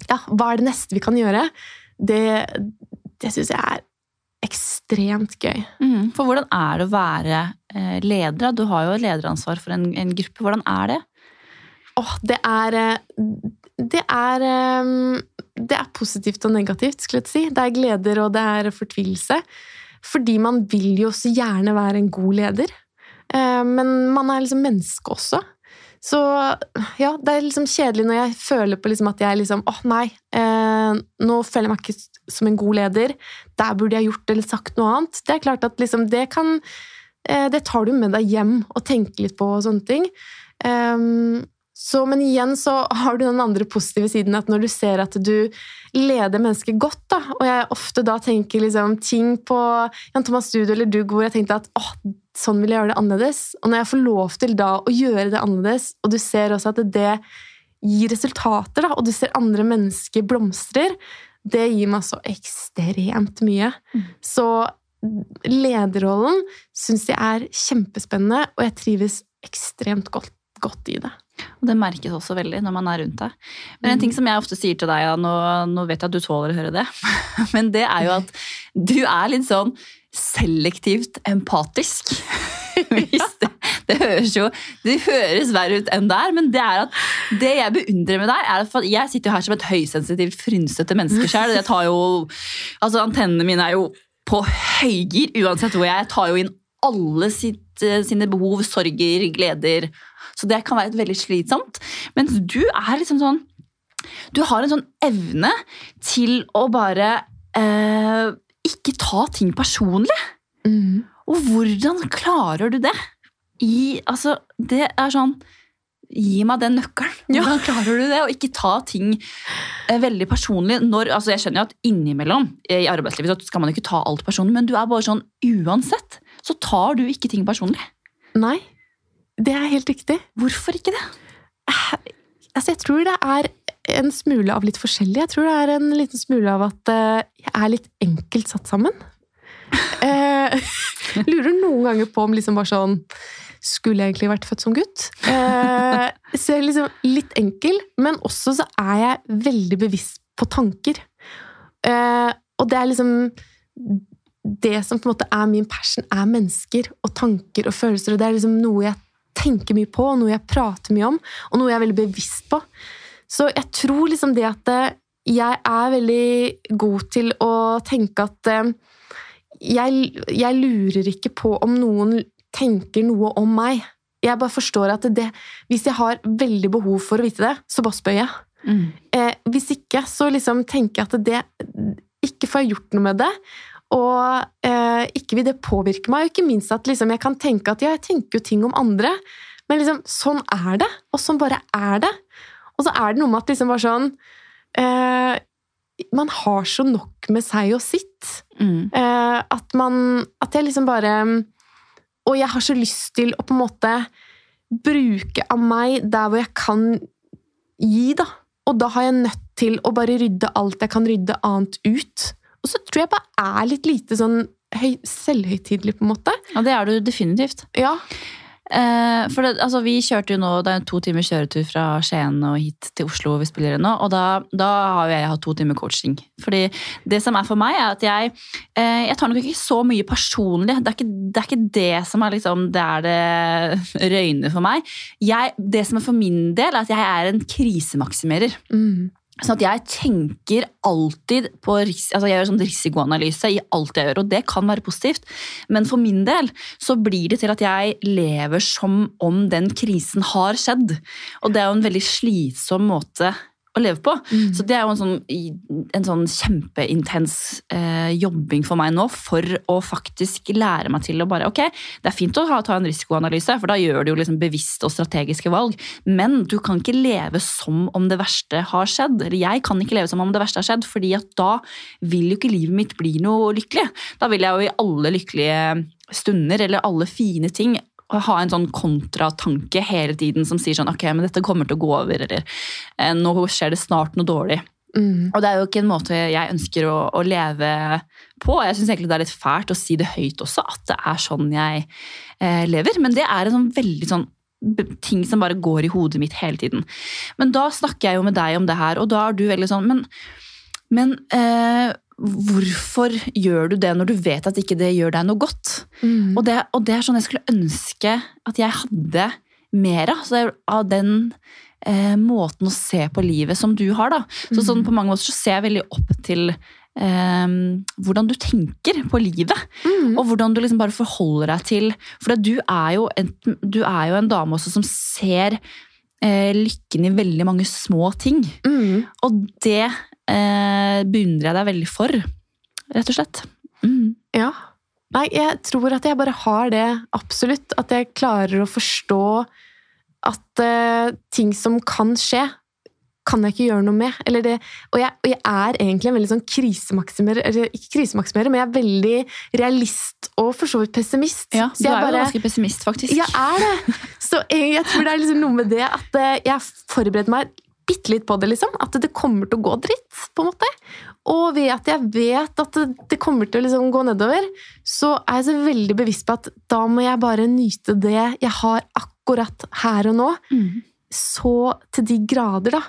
Ja, hva er det neste vi kan gjøre? Det, det syns jeg er ekstremt gøy. Mm. For hvordan er det å være eh, leder? Du har jo lederansvar for en, en gruppe. Hvordan er det? Åh, det er eh, Det er eh, Det er positivt og negativt, skulle jeg si. Det er gleder, og det er fortvilelse. Fordi man vil jo så gjerne være en god leder. Eh, men man er liksom menneske også. Så ja, det er liksom kjedelig når jeg føler på liksom at jeg liksom åh, nei, eh, nå føler jeg meg ikke som en god leder. Der burde jeg gjort eller sagt noe annet. Det er klart at liksom det kan eh, Det tar du med deg hjem og tenker litt på og sånne ting. Um, så, men igjen så har du den andre positive siden, at når du ser at du leder mennesker godt, da, og jeg ofte da tenker liksom ting på Jan Thomas Studio eller Dugg hvor jeg tenkte at åh, sånn vil jeg gjøre det annerledes. Og når jeg får lov til da å gjøre det annerledes, og du ser også at det gir resultater, da, og du ser andre mennesker blomstrer, det gir meg så ekstremt mye. Mm. Så lederrollen syns jeg er kjempespennende, og jeg trives ekstremt godt, godt i det. Og det merkes også veldig når man er rundt deg. Men en ting som jeg ofte sier til deg, ja, nå, nå vet jeg at du tåler å høre det, <laughs> men det er jo at du er litt sånn selektivt empatisk. <laughs> Det, det høres jo Det høres verre ut enn det er, men det er at det jeg beundrer med deg, er at jeg sitter jo her som et høysensitivt, frynsete menneske sjøl. Altså, antennene mine er jo på høygir uansett hvor jeg er. Jeg tar jo inn alle sitt, sine behov, sorger, gleder. Så det kan være veldig slitsomt. Mens du er liksom sånn Du har en sånn evne til å bare eh, ikke ta ting personlig. Mm. Og hvordan klarer du det? I, altså, det er sånn Gi meg den nøkkelen. Hvordan klarer du det? Å ikke ta ting eh, veldig personlig. Når, altså jeg skjønner jo at innimellom eh, i arbeidslivet så skal man ikke ta alt personlig, men du er bare sånn uansett. Så tar du ikke ting personlig. Nei, det er helt riktig. Hvorfor ikke det? Altså, jeg tror det er en smule av litt forskjellig. Jeg tror det er en liten smule av at eh, jeg er litt enkelt satt sammen. <laughs> Eh, lurer noen ganger på om liksom bare sånn Skulle jeg egentlig vært født som gutt? Eh, så jeg er liksom litt enkel, men også så er jeg veldig bevisst på tanker. Eh, og det er liksom Det som på en måte er min passion, er mennesker og tanker og følelser. Og det er liksom noe jeg tenker mye på, og noe jeg prater mye om, og noe jeg er veldig bevisst på. Så jeg tror liksom det at eh, jeg er veldig god til å tenke at eh, jeg, jeg lurer ikke på om noen tenker noe om meg. Jeg bare forstår at det, hvis jeg har veldig behov for å vite det, så bare spør jeg. Eh, hvis ikke, så liksom tenker jeg at det ikke får jeg gjort noe med det. Og eh, ikke vil det påvirke meg. Og ikke minst at liksom, jeg kan tenke at ja, jeg tenker jo ting om andre, men liksom, sånn er det. Og sånn bare er det. Og så er det noe med at liksom bare sånn eh, Man har så nok med seg og sitt. Mm. Eh, at man At jeg liksom bare Og jeg har så lyst til å på en måte bruke av meg der hvor jeg kan gi, da. Og da har jeg nødt til å bare rydde alt jeg kan rydde annet ut. Og så tror jeg bare er litt lite sånn høy, selvhøytidelig, på en måte. Ja, det er du definitivt. Ja. Eh, for det, altså, vi kjørte jo nå, Det er en to timers kjøretur fra Skien og hit til Oslo. vi spiller det nå, og Da, da har jo jeg hatt to timer coaching. Fordi Det som er for meg, er at jeg eh, jeg tar nok ikke så mye personlig. Det er ikke det, er ikke det som er liksom, det er det røyne for meg. Jeg, det som er for min del, er at jeg er en krisemaksimerer. Mm. Sånn at jeg tenker alltid på altså jeg gjør sånn risikoanalyse i alt jeg gjør, og det kan være positivt. Men for min del så blir det til at jeg lever som om den krisen har skjedd. Og det er jo en veldig slitsom måte å leve på. Mm. Så det er jo en sånn, en sånn kjempeintens eh, jobbing for meg nå for å faktisk lære meg til å bare Ok, det er fint å ha, ta en risikoanalyse, for da gjør du jo liksom bevisste og strategiske valg, men du kan ikke leve som om det verste har skjedd. Eller jeg kan ikke leve som om det verste har skjedd, fordi at da vil jo ikke livet mitt bli noe lykkelig. Da vil jeg jo i alle lykkelige stunder eller alle fine ting ha en sånn kontratanke hele tiden som sier sånn ok, men dette kommer til å gå over, eller eh, nå skjer det snart noe dårlig. Mm. Og det er jo ikke en måte jeg ønsker å, å leve på. Jeg syns egentlig det er litt fælt å si det høyt også, at det er sånn jeg eh, lever. Men det er en sånn veldig sånn ting som bare går i hodet mitt hele tiden. Men da snakker jeg jo med deg om det her, og da er du veldig sånn Men, men eh, hvorfor gjør du det når du vet at ikke det gjør deg noe godt? Mm. Og det, og det er sånn jeg skulle ønske at jeg hadde mer av. Av den eh, måten å se på livet som du har. da. Så sånn På mange måter så ser jeg veldig opp til Um, hvordan du tenker på livet. Mm. Og hvordan du liksom bare forholder deg til For du er jo en, du er jo en dame også som ser eh, lykken i veldig mange små ting. Mm. Og det eh, beundrer jeg deg veldig for, rett og slett. Mm. Ja. Nei, jeg tror at jeg bare har det, absolutt. At jeg klarer å forstå at eh, ting som kan skje, kan jeg ikke gjøre noe med. Eller det, og, jeg, og jeg er egentlig en veldig sånn krisemaksimerer, eller ikke krisemaksimerer, men jeg er veldig realist og for så vidt pessimist. Ja, du er jo bare- ganske pessimist, faktisk. Jeg er det! Så jeg, jeg tror det er liksom noe med det at eh, jeg forbereder meg bitte litt på det, liksom. At det kommer til å gå dritt, på en måte. Og ved at jeg vet at det, kommer til å liksom gå nedover, så er jeg så veldig bevisst på at da må jeg bare nyte det jeg har akkurat her og nå. Mm. Så til de grader, da.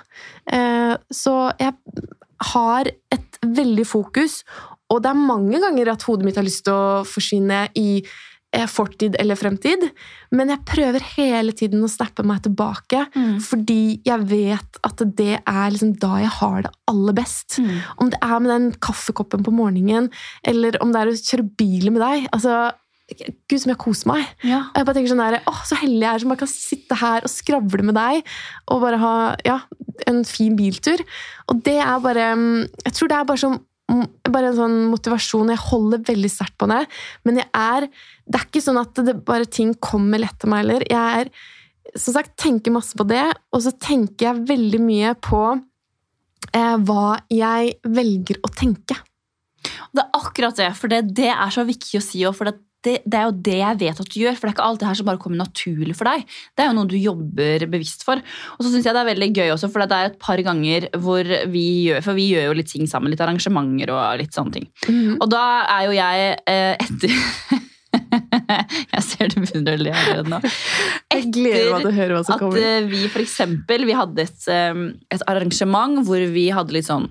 Eh, Så jeg har et veldig fokus, og det er mange ganger at hodet mitt har lyst til å forsvinne i fortid eller fremtid, men jeg prøver hele tiden å snappe meg tilbake, Mm. fordi jeg vet at det er liksom da jeg har det aller best. Mm. Om det er med den kaffekoppen på morgenen, eller om det er å kjøre bil med deg. altså Gud, som jeg koser meg. Ja. Jeg bare tenker sånn der, åh, Så heldig jeg er som bare kan sitte her og skravle med deg og bare ha ja, en fin biltur. Og det er bare mm, Jeg tror det er bare, mm, bare en sånn motivasjon. Jeg holder veldig sterkt på det. Men jeg er Det er ikke sånn at det bare ting kommer lett til meg heller. Jeg er som sagt, tenker masse på det, og så tenker jeg veldig mye på eh, hva jeg velger å tenke. Det er akkurat det, for det, det er så viktig å si òg. For det, det, det er jo det jeg vet at du gjør. For det er ikke alt det her som bare kommer naturlig for deg. Det er jo noe du jobber bevisst for. Og så syns jeg det er veldig gøy også, for det er et par ganger hvor vi gjør For vi gjør jo litt ting sammen. Litt arrangementer og litt sånne ting. Og da er jo jeg eh, etter <laughs> Jeg ser du begynner å le allerede nå. Etter at vi for eksempel Vi hadde et, eh, et arrangement hvor vi hadde litt sånn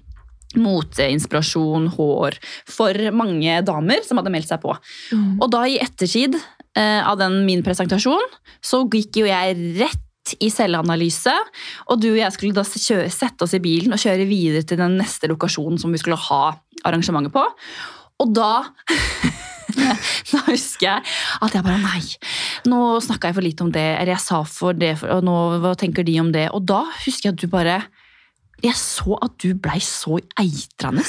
moteinspirasjon, hår, for mange damer som hadde meldt seg på. Mm. Og da i ettertid eh, av den min presentasjon, så gikk jo jeg rett i selvanalyse, og du og jeg skulle da kjøre, sette oss i bilen og kjøre videre til den neste lokasjonen som vi skulle ha arrangementet på. Og da <laughs> Da husker jeg at jeg bare Nei, nå snakka jeg for lite om det. Eller jeg sa for det, og nå, hva tenker de om det? Og da husker jeg at du bare Jeg så at du blei så eitrende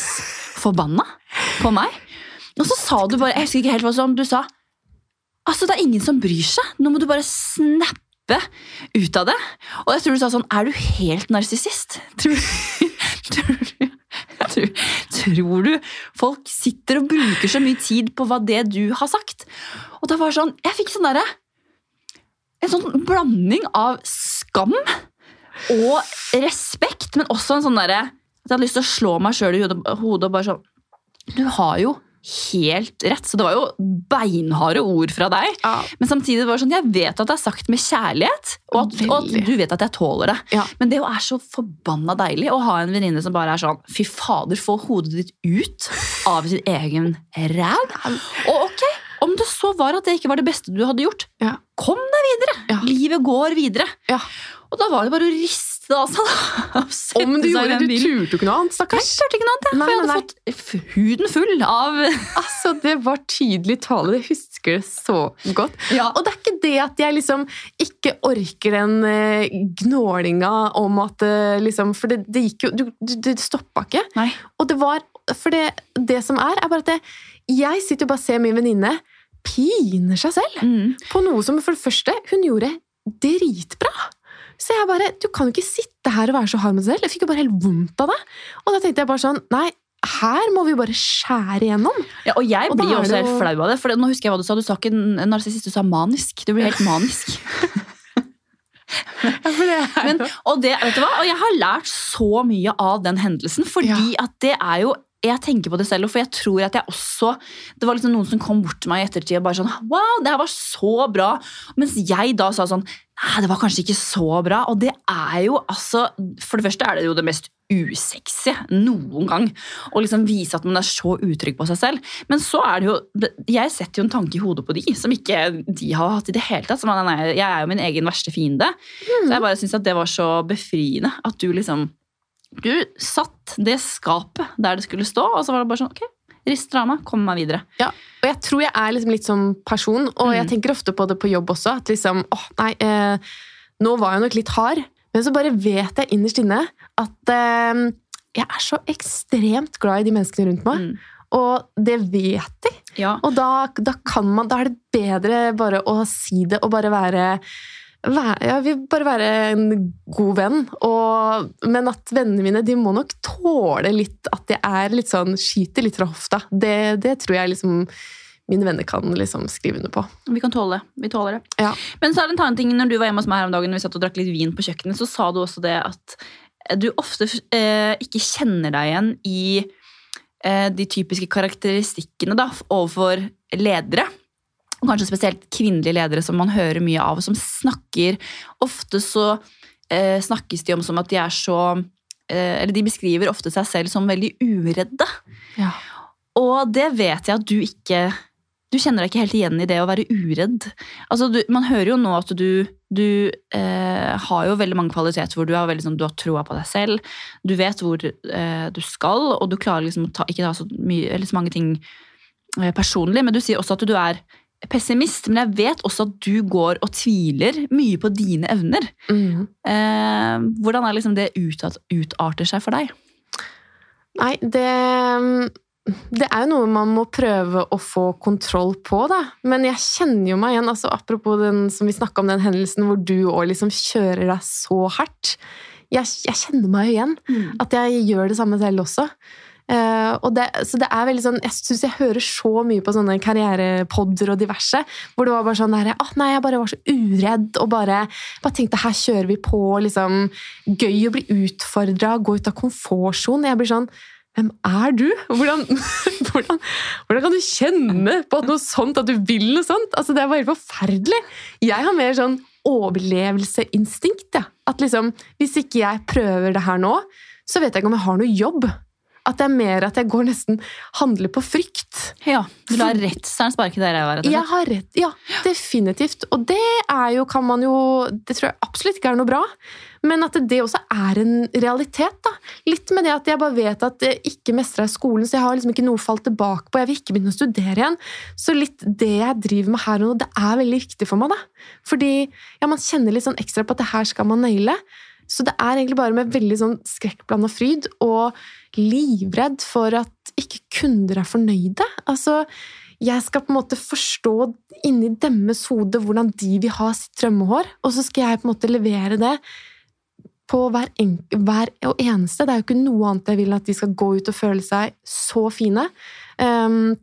forbanna på meg. Og så sa du bare Jeg husker ikke helt hva som du sa. Altså, det er ingen som bryr seg. Nå må du bare snappe ut av det. Og jeg tror du sa sånn Er du helt narsissist? <laughs> Tror, tror, tror, tror du folk sitter og bruker så mye tid på hva det du har sagt? Og det var sånn Jeg fikk sånn derre En sånn blanding av skam og respekt, men også en sånn derre At jeg hadde lyst til å slå meg sjøl i hodet og bare sånn Du har jo helt rett. Så det var jo beinharde ord fra deg. Ja. Men samtidig var det sånn, jeg vet at det er sagt med kjærlighet, og at, og at du vet at jeg tåler det. Ja. Men det jo er så forbanna deilig å ha en venninne som bare er sånn Fy fader, få hodet ditt ut av sin egen ræv. Og ok, om det så var at det ikke var det beste du hadde gjort, Ja. Kom deg videre. Ja. Livet går videre. Ja. Og da var det bare å riste det <laughs> av seg. da, Om du gjorde det, du turte ikke noe annet, Jeg stakkars. turte ikke noe annet, jeg, Nei, for jeg hadde nei, fått huden full av <laughs> Altså, Det var tydelig tale. Jeg husker det så godt. ja. Og det er ikke det at jeg liksom ikke orker den eh, gnålinga om at eh, liksom For det, det gikk jo du, du, stoppa ikke. Nei. Og det var For det, det som er, er bare at det, jeg sitter jo bare og ser min venninne piner seg selv Mm. på noe som for det første hun gjorde dritbra. Så jeg bare Du kan jo ikke sitte her og være så hard med deg selv. Jeg fikk jo bare helt vondt av det. Og da tenkte jeg bare sånn Nei, her må vi bare skjære igjennom. Ja, og jeg Og blir også helt flau av det. For nå husker jeg hva du sa. Du sa ikke en narsissist, du sa manisk. Du blir helt <laughs> manisk. Men, og, det, vet du hva? og jeg har lært så mye av den hendelsen, fordi at det er jo jeg tenker på det selv, for jeg tror at jeg også Det var liksom noen som kom bort til meg i ettertid og bare sånn Wow, det her var så bra! Mens jeg da sa sånn Nei, det var kanskje ikke så bra. Og det er jo altså For det første er det jo det mest usexy noen gang. Å liksom vise at man er så utrygg på seg selv. Men så er det jo Jeg setter jo en tanke i hodet på de som ikke de har hatt i det hele tatt. Man, nei, jeg er jo min egen verste fiende. Mm. Så jeg bare syns at det var så befriende at du liksom du satt det skapet der det skulle stå, og så var det bare sånn Ok, rister av meg, kom meg videre. Ja, og jeg tror jeg er liksom litt som person, og mm. jeg tenker ofte på det på jobb også. At liksom åh, nei, eh, nå var jeg nok litt hard, men så bare vet jeg innerst inne at eh, jeg er så ekstremt glad i de menneskene rundt meg. Mm. Og det vet de. Ja. Og da, da, kan man, da er det bedre bare å si det og bare være jeg vil bare være en god venn. Og, men at vennene mine de må nok tåle litt at jeg er litt sånn skyter litt fra hofta. Det, det tror jeg liksom mine venner kan liksom skrive under på. Vi kan tåle det. Vi tåler det. Ja. Men så er det en annen ting, når du var hjemme hos meg her om dagen, og vi satt og drakk litt vin på kjøkkenet, så sa du også det at du ofte eh, ikke kjenner deg igjen i eh, de typiske karakteristikkene da, overfor ledere og kanskje spesielt kvinnelige ledere som man hører mye av, som snakker Ofte så eh, snakkes de om som at de er så eh, Eller de beskriver ofte seg selv som veldig uredde. Ja. Og det vet jeg at du ikke Du kjenner deg ikke helt igjen i det å være uredd. Altså, du, man hører jo nå at du, du eh, har jo veldig mange kvaliteter hvor du, har, veldig, sånn, du har troa på deg selv. Du vet hvor eh, du skal, og du klarer liksom å ta, ikke ta så, mye, så mange ting eh, personlig, men du sier også at du er pessimist, men jeg vet også at du går og tviler mye på dine evner. Mm. Eh, hvordan er liksom det ut, utarter seg for deg? Nei, det det er jo noe man må prøve å få kontroll på, da. Men jeg kjenner jo meg igjen, altså apropos den som vi om den hendelsen hvor du òg liksom kjører deg så hardt. Jeg, jeg kjenner meg jo igjen. Mm. At jeg gjør det samme selv også. Uh, det, så det er veldig sånn, Jeg syns jeg hører så mye på sånne karrierepodder og diverse, hvor det var bare sånn der, oh, nei, jeg bare var så uredd og bare, bare tenkte her kjører vi på. liksom, Gøy å bli utfordra, gå ut av komfortsonen. Jeg blir sånn hvem er du? Hvordan, <laughs> hvordan, hvordan, kan du kjenne på at noe sånt, at du vil noe sånt? Altså, Det er bare helt forferdelig. Jeg har mer sånn overlevelseinstinkt. Ja. At liksom, Hvis ikke jeg prøver det her nå, så vet jeg ikke om jeg har noe jobb. At det er mer at jeg går nesten handler på frykt. Ja, Du lar redselen sparke deg i ræva? Jeg har rett, ja, definitivt. Og det er jo, kan man jo Det tror jeg absolutt ikke er noe bra. Men at det også er en realitet. da. Litt med det at jeg bare vet at jeg ikke mestrer skolen, så jeg har liksom ikke noe å falle tilbake på. Jeg vil ikke begynne å studere igjen. Så litt det jeg driver med her og nå, det er veldig viktig for meg. da. Fordi ja, man kjenner litt sånn ekstra på at det her skal man naile. Så det er egentlig bare med veldig sånn skrekkblanda fryd og livredd for at ikke kunder er fornøyde. Altså, jeg skal på en måte forstå inni deres hode hvordan de vil ha sitt drømmehår, og så skal jeg på en måte levere det på hver, hver og eneste. Det er jo ikke noe annet jeg vil at de skal gå ut og føle seg så fine. Um,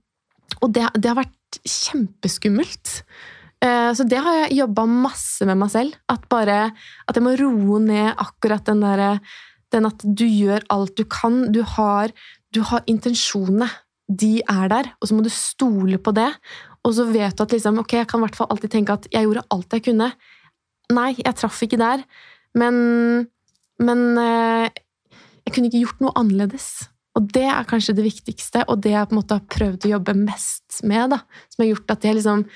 og det, det, har vært kjempeskummelt. Eh, så det har jeg jobba masse med meg selv. At bare at jeg må roe ned akkurat den derre Den at du gjør alt du kan. Du har, du har intensjonene. De er der, og så må du stole på det. Og så vet du at liksom, ok, jeg kan i hvert fall alltid tenke at jeg gjorde alt jeg kunne. Nei, jeg traff ikke der, men, men eh, jeg kunne ikke gjort noe annerledes. Og det er kanskje det viktigste, og det jeg på en måte har prøvd å jobbe mest med. da, Som har gjort at jeg liksom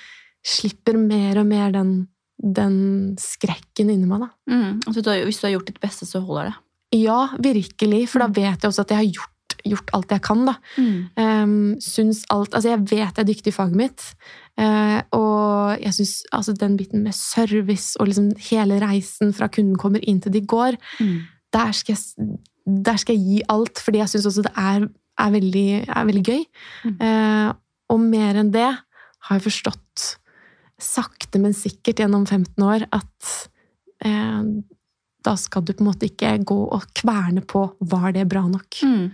slipper mer og mer den, den skrekken inni meg. da. Mm. Altså, hvis du har gjort ditt beste, så holder det? Ja, virkelig. For da mm. vet jeg også at jeg har gjort, gjort alt jeg kan. da. Mm. Um, syns alt, altså Jeg vet jeg er dyktig i faget mitt. Uh, og jeg syns altså, den biten med service og liksom hele reisen fra kunden kommer inn til de går, mm. der, skal jeg, der, skal jeg, gi alt. Fordi jeg syns også det er, er, veldig, er veldig, gøy. Uh, og mer enn det har jeg forstått sakte, men sikkert gjennom 15 år at eh, da skal du på en måte ikke gå og kverne på var det bra nok. Mm.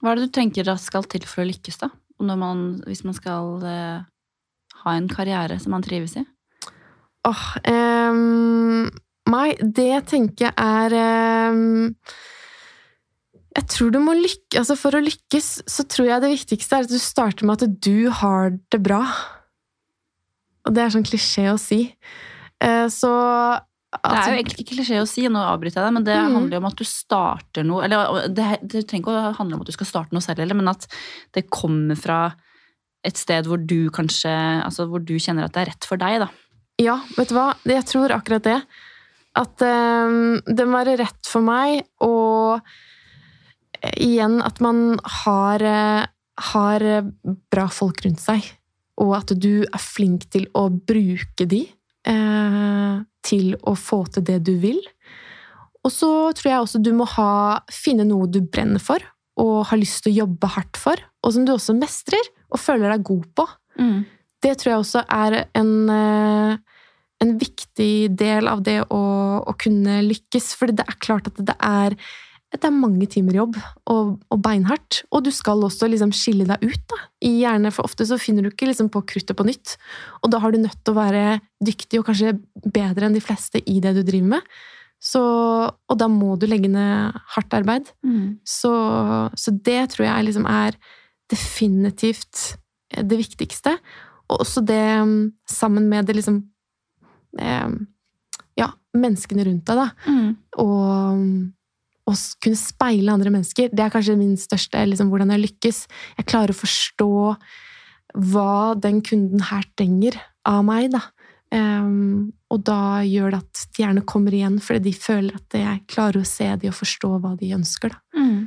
Hva er det du tenker da skal til for å lykkes, da? Man, hvis man skal eh, ha en karriere som man trives i? Åh, eh, Nei, det tenker jeg er eh, Jeg tror du må lykke, altså For å lykkes så tror jeg det viktigste er at du starter med at du har det bra. Og det er sånn klisjé å si. Så altså, det er jo egentlig ikke klisjé å si, nå avbryter jeg deg, men det mm. handler jo om at du starter noe Eller det, det, trenger ikke å handle om at du skal starte noe selv heller, men at det kommer fra et sted hvor du kanskje Altså hvor du kjenner at det er rett for deg, da. Ja, vet du hva? Jeg tror akkurat det. At um, det må være rett for meg, og igjen at man har, har bra folk rundt seg. Og at du er flink til å bruke de eh, til å få til det du vil. Og så tror jeg også du må ha, finne noe du brenner for og har lyst til å jobbe hardt for, og som du også mestrer og føler deg god på. Mm. Det tror jeg også er en, eh, en viktig del av det å, å, kunne lykkes. For det er klart at det er det er mange timer jobb og, og beinhardt. Og du skal også liksom skille deg ut. da, i hjernen, For ofte så finner du ikke liksom på kruttet på nytt. Og da har du nødt til å være dyktig og kanskje bedre enn de fleste i det du driver med. Så, og da må du legge ned hardt arbeid. Mm. Så, så, det tror jeg liksom er definitivt det viktigste. Og også det sammen med det liksom eh, Ja, menneskene rundt deg, da. Mm. Og å kunne speile andre mennesker, det er kanskje min største liksom, hvordan jeg lykkes. Jeg klarer å forstå hva den kunden her trenger av meg, da. Um, og da gjør det at de gjerne kommer igjen, fordi de føler at jeg klarer å se dem og forstå hva de ønsker, da. Mm.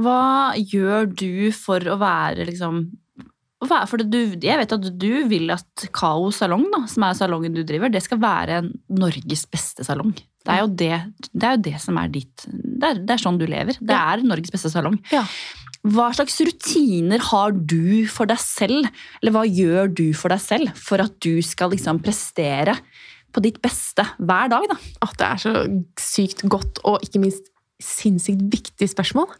Hva gjør du for å være liksom for du, jeg vet at du vil at Kao salong, da, som er salongen du driver, det skal være Norges beste salong. Det er jo det, det, er jo det som er ditt det er, det er, sånn du lever. Det er Norges beste salong. Ja. Hva slags rutiner har du for deg selv, eller hva gjør du for deg selv for at du skal liksom prestere på ditt beste hver dag? da? At det er så sykt godt og ikke minst sinnssykt viktig spørsmål.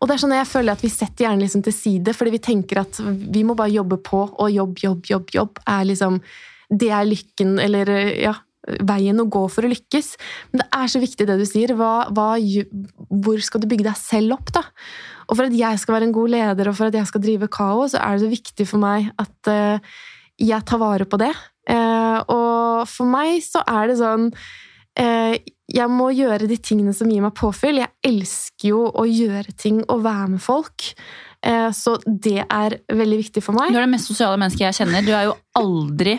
Og det er sånn Jeg føler at vi setter hjernen liksom til side, fordi vi tenker at vi må bare jobbe på, og jobb, jobb, jobb, jobb er liksom Det er lykken, eller ja, veien å gå for å lykkes. Men det er så viktig det du sier. Hva, hva, hvor skal du bygge deg selv opp, da? Og for at jeg skal være en god leder, og for at jeg skal drive kaos, så er det så viktig for meg at uh, jeg tar vare på det. Uh, og for meg så er det sånn uh, jeg må gjøre de tingene som gir meg påfyll. Jeg elsker jo å gjøre ting og være med folk. Eh, så det er veldig viktig for meg. Du er det mest sosiale mennesket jeg kjenner. Du er jo aldri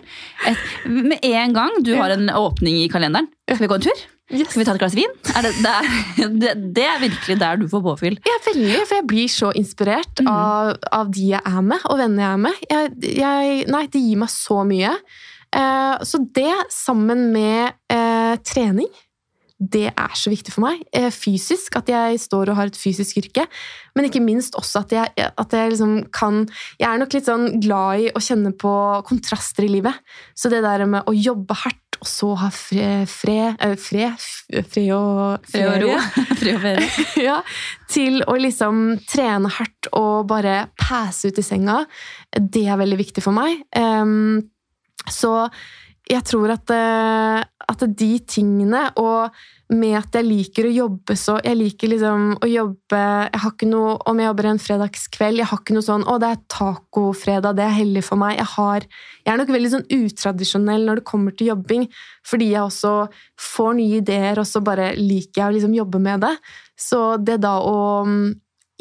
et, Med en gang du har en åpning i kalenderen. Skal vi gå en tur? Yes. Skal vi ta et glass vin? Er det, det, er, <laughs> det, det, er, virkelig der du får påfyll. Ja, veldig, for jeg blir så inspirert mm. av, av, de jeg er med, og vennene jeg er med. Jeg, jeg, nei, det gir meg så mye. Eh, så det, sammen med eh, trening det er så viktig for meg. Eh, fysisk, at jeg står og har et fysisk yrke. Men ikke minst også at jeg, at jeg liksom kan Jeg er nok litt sånn glad i å kjenne på kontraster i livet. Så det der med å jobbe hardt, og så ha fred Fred, eh, fred, fred og Fred og ro. <laughs> fred og ferie. <laughs> ja, til å liksom trene hardt og bare passe ut i senga. Det er veldig viktig for meg. Um, så jeg tror at, eh, at, de tingene, og med at jeg liker å jobbe så Jeg liker liksom å jobbe jeg har ikke noe, Om jeg jobber en fredagskveld Jeg har ikke noe sånn 'Å, det er tacofredag, det er hellig for meg'. Jeg, har, jeg er nok veldig sånn utradisjonell når det kommer til jobbing, fordi jeg også får nye ideer, og så bare liker jeg å liksom jobbe med det. Så det da å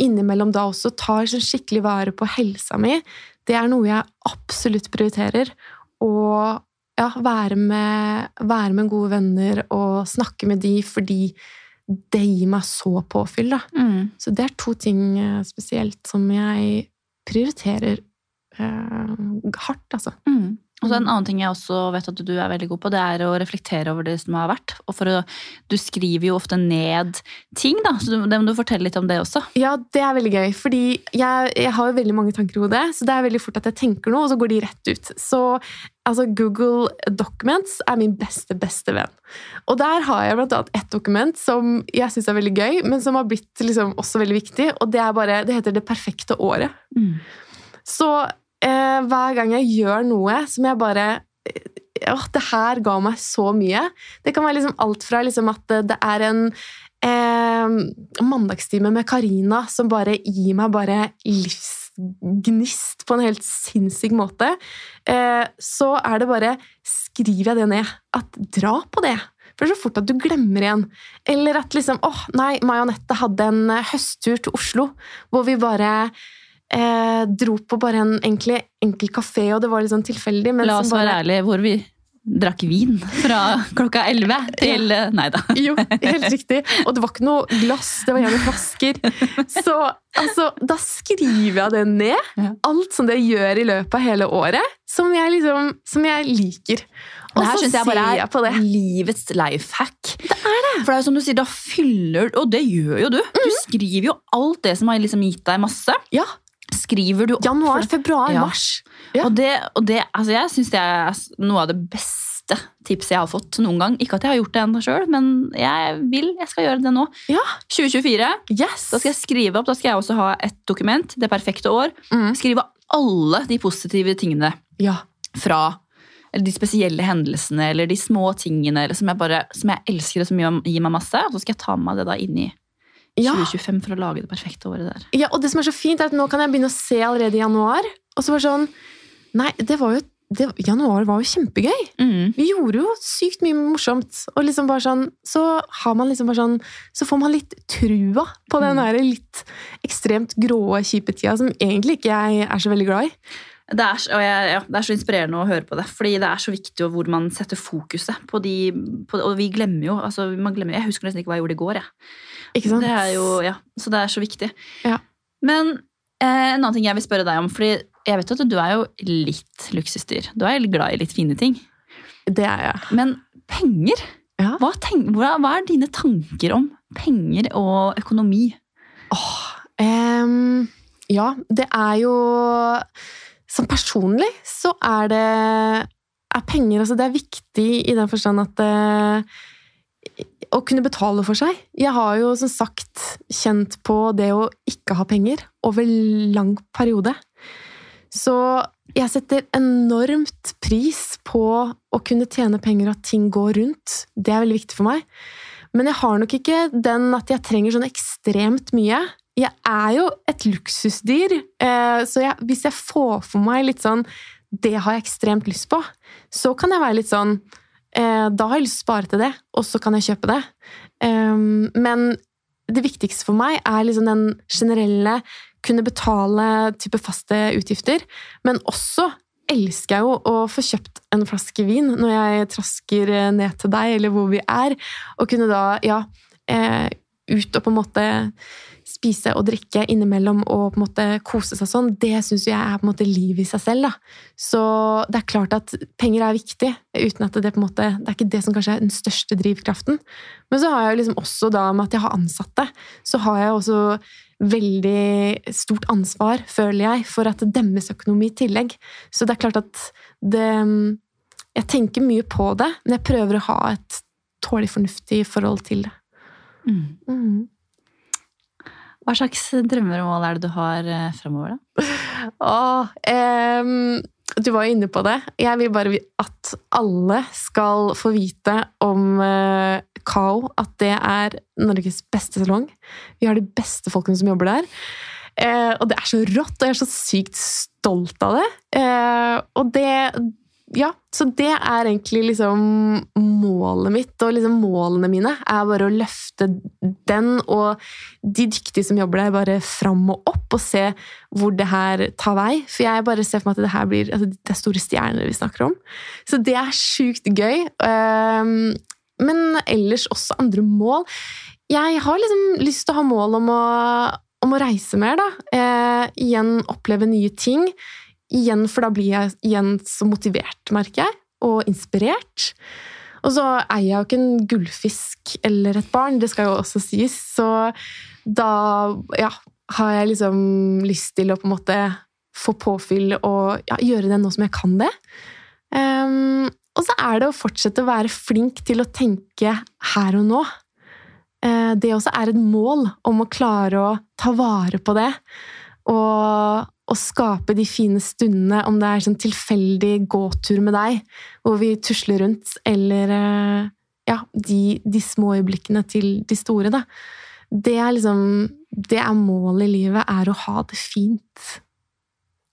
innimellom da også tar sånn skikkelig vare på helsa mi, det er noe jeg absolutt prioriterer. Og ja, være med, være med, gode venner og snakke med de fordi det gir meg så påfyll. Da. Mm. Så det er to ting eh, spesielt som jeg prioriterer eh, hardt, altså. Mm. Og så En annen ting jeg også vet at du er veldig god på, det er å reflektere over det som har vært. Og å, Du skriver jo ofte ned ting, da, så det må du fortelle litt om det også. Ja, det er veldig gøy, fordi jeg, jeg har jo veldig mange tanker i hodet. Så det er veldig fort at jeg tenker noe, og så går de rett ut. Så altså, Google Documents er min beste, beste venn. Og der har jeg blant annet ett dokument som jeg syns er veldig gøy, men som har blitt liksom også veldig viktig, og det er bare, det heter Det perfekte året. Mm. Så hver gang jeg gjør noe som jeg bare åh, det her ga meg så mye. Det kan være liksom alt fra liksom at det er en eh, mandagstime med Karina som bare gir meg bare livsgnist på en helt sinnssyk måte. Eh, så er det bare Skriver jeg det ned? At dra på det. For så fort at du glemmer igjen. Eller at liksom åh, nei, Mai og hadde en høsttur til Oslo hvor vi bare eh, dro på bare en egentlig enkel kafé, og det var litt sånn tilfeldig. men La oss bare- være ærlige, hvor vi drakk vin fra klokka 11 <laughs> til Nei da. Jo, helt <laughs> riktig. Og det var ikke noe glass, det var gjerne flasker. Så altså, da skriver jeg det ned. Alt som det gjør i løpet av hele året, som jeg, liksom, som jeg liker. Og så synes jeg ser bare jeg på det. er livets life hack. Det er det. For det er jo som du sier, da fyller Og det gjør jo du. Du skriver jo alt det som har liksom gitt deg masse. Ja, Skriver du opp. Januar, februar, Ja. mars. Ja. Og det, og det altså jeg syns det er noe av det beste tipset jeg har fått noen gang. Ikke at jeg har gjort det ennå sjøl, men jeg vil, jeg skal gjøre det nå. Ja, 2024. yes! Da skal jeg skrive opp, da skal jeg også ha et dokument, det perfekte år. Mm. Skrive alle de positive tingene Ja. fra eller de spesielle hendelsene eller de små tingene eller som, jeg bare, som jeg elsker og som gir meg masse. Og så skal jeg ta med meg det da inn i Ja. 2025 for å lage det perfekte året der. ja, og det som er så fint, er at nå kan jeg begynne å se allerede i januar. Og så bare sånn Nei, det var jo det, Januar var jo kjempegøy. Mm. Vi gjorde jo sykt mye morsomt. Og liksom bare sånn, så har man liksom bare sånn Så får man litt trua på den Mm. der litt ekstremt grå, kjipe tida som egentlig ikke jeg er så veldig glad i. Det er, jeg, ja, det er så inspirerende å høre på det. Fordi det er så viktig hvor man setter fokuset på de på, Og vi glemmer jo altså man glemmer, Jeg husker nesten ikke hva jeg gjorde i går. Jeg. Ikke sant? Det er jo, ja, så det er så viktig. Ja. Men eh, en annen ting jeg vil spørre deg om, fordi jeg vet at du er jo litt luksusdyr. Du er glad i litt fine ting. Det er jeg. Men penger? Ja. Hva, tenk, hva, hva er dine tanker om penger og økonomi? Ehm, ja, det er jo Sånn personlig så er det er penger altså Det er viktig i den forstand at eh, Å kunne betale for seg. Jeg har jo som sagt kjent på det å ikke ha penger over lang periode. Så jeg setter enormt pris på å kunne tjene penger, og at ting går rundt. Det er veldig viktig for meg. Men jeg har nok ikke den at jeg trenger sånn ekstremt mye. Jeg er jo et luksusdyr, eh, så jeg, hvis jeg får for meg litt sånn Det har jeg ekstremt lyst på. Så kan jeg være litt sånn Da har jeg lyst til å spare til det, og så kan jeg kjøpe det. Um, men det viktigste for meg er liksom den generelle kunne betale type faste utgifter, men også elsker jeg jo å få kjøpt en flaske vin når jeg trasker ned til deg, eller hvor vi er, og kunne da, ja, eh, ut og på en måte spise og drikke innimellom og på en måte kose seg sånn, det syns jeg er på en måte livet i seg selv. da. Så det er klart at penger er viktig, uten at det på en måte, det er ikke det som kanskje er den største drivkraften. Men så har jeg jo liksom også da med at jeg har ansatte, så har jeg også veldig stort ansvar, føler jeg, for at deres økonomi i tillegg. Så det er klart at det Jeg tenker mye på det, men jeg prøver å ha et tålelig fornuftig forhold til det. Mm. Hva slags drømmer og mål er det du har eh, fremover, da? <laughs> Åh, um du var jo inne på det. Jeg vil bare at alle skal få vite om eh, Kao. At det er Norges beste salong. Vi har de beste folkene som jobber der. Eh, og det er så rått, og jeg er så sykt stolt av det. Og det Ja, så det er egentlig liksom målet mitt, og liksom målene mine er bare å løfte den og de dyktige som jobber der, bare fram og opp, og se hvor det her tar vei. For jeg bare ser for meg at det her blir altså, det er store stjerner vi snakker om. Så det er sjukt gøy. Um, men ellers også andre mål. Jeg har liksom lyst til å ha mål om å, om å reise mer, da. Eh, igjen oppleve nye ting. Igjen, for da blir jeg igjen så motivert, merker jeg, og inspirert. Og så eier jeg jo ikke en gullfisk eller et barn, det skal jo også sies. Så da ja, har jeg liksom lyst til å på en måte få påfyll og ja, gjøre det nå som jeg kan det. Um, og så er det å fortsette å være flink til å tenke her og nå. Eh, det også er et mål om å klare å ta vare på det. Og, å skape de fine stundene, om det er sånn tilfeldig gåtur med deg, hvor vi tusler rundt, eller eh, ja, de, de små øyeblikkene til de store, da. Det er liksom Det er målet i livet, er å ha det fint.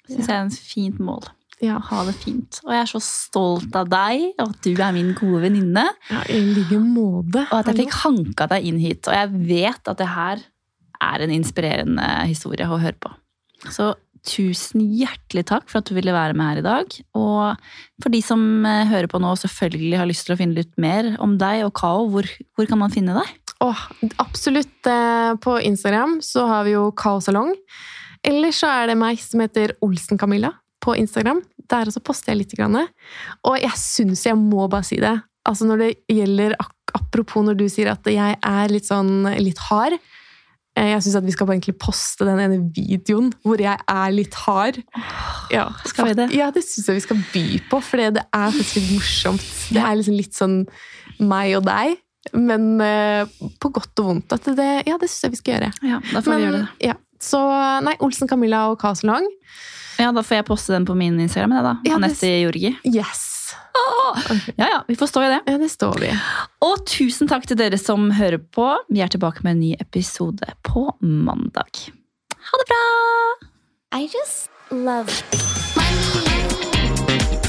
Syns jeg er et fint mål. Ja, Ha det fint. Og jeg er så stolt av deg, og at du er min gode venninne. ja i like måte. Og at jeg fikk hanka deg inn hit. Og jeg vet at det her er en inspirerende historie å høre på. Så tusen hjertelig takk for at du ville være med her i dag. Og for de som eh, hører på nå og selvfølgelig har lyst til å finne litt mer om deg og Kao, hvor, hvor kan man finne deg? Oh, absolutt. eh, På Instagram så har vi jo Kao salong. Eller så er det meg som heter Olsen-Camilla på Instagram. Der også poster jeg litt. Grann. Og jeg syns jeg må bare si det. Altså når det gjelder Apropos når du sier at jeg er litt sånn litt hard. Eh, Jeg syns vi skal egentlig poste den ene videoen hvor jeg er litt hard. Ja, Skal vi det? Ja, det syns jeg vi skal by på, for det er faktisk litt morsomt. Det er liksom litt sånn meg og deg. Men eh, på godt og vondt. Det, ja, det syns jeg vi skal gjøre. Ja, da får vi gjøre det. Ja, så nei, Olsen Camilla og Caselong. Ja, Da får jeg poste den på min Instagram. Da. Ja, Anette Jorgi. Yes! Ja, ja, vi får stå i det. Ja, det står vi. Og tusen takk til dere som hører på. Vi er tilbake med en ny episode på mandag. Ha det bra! I just love money.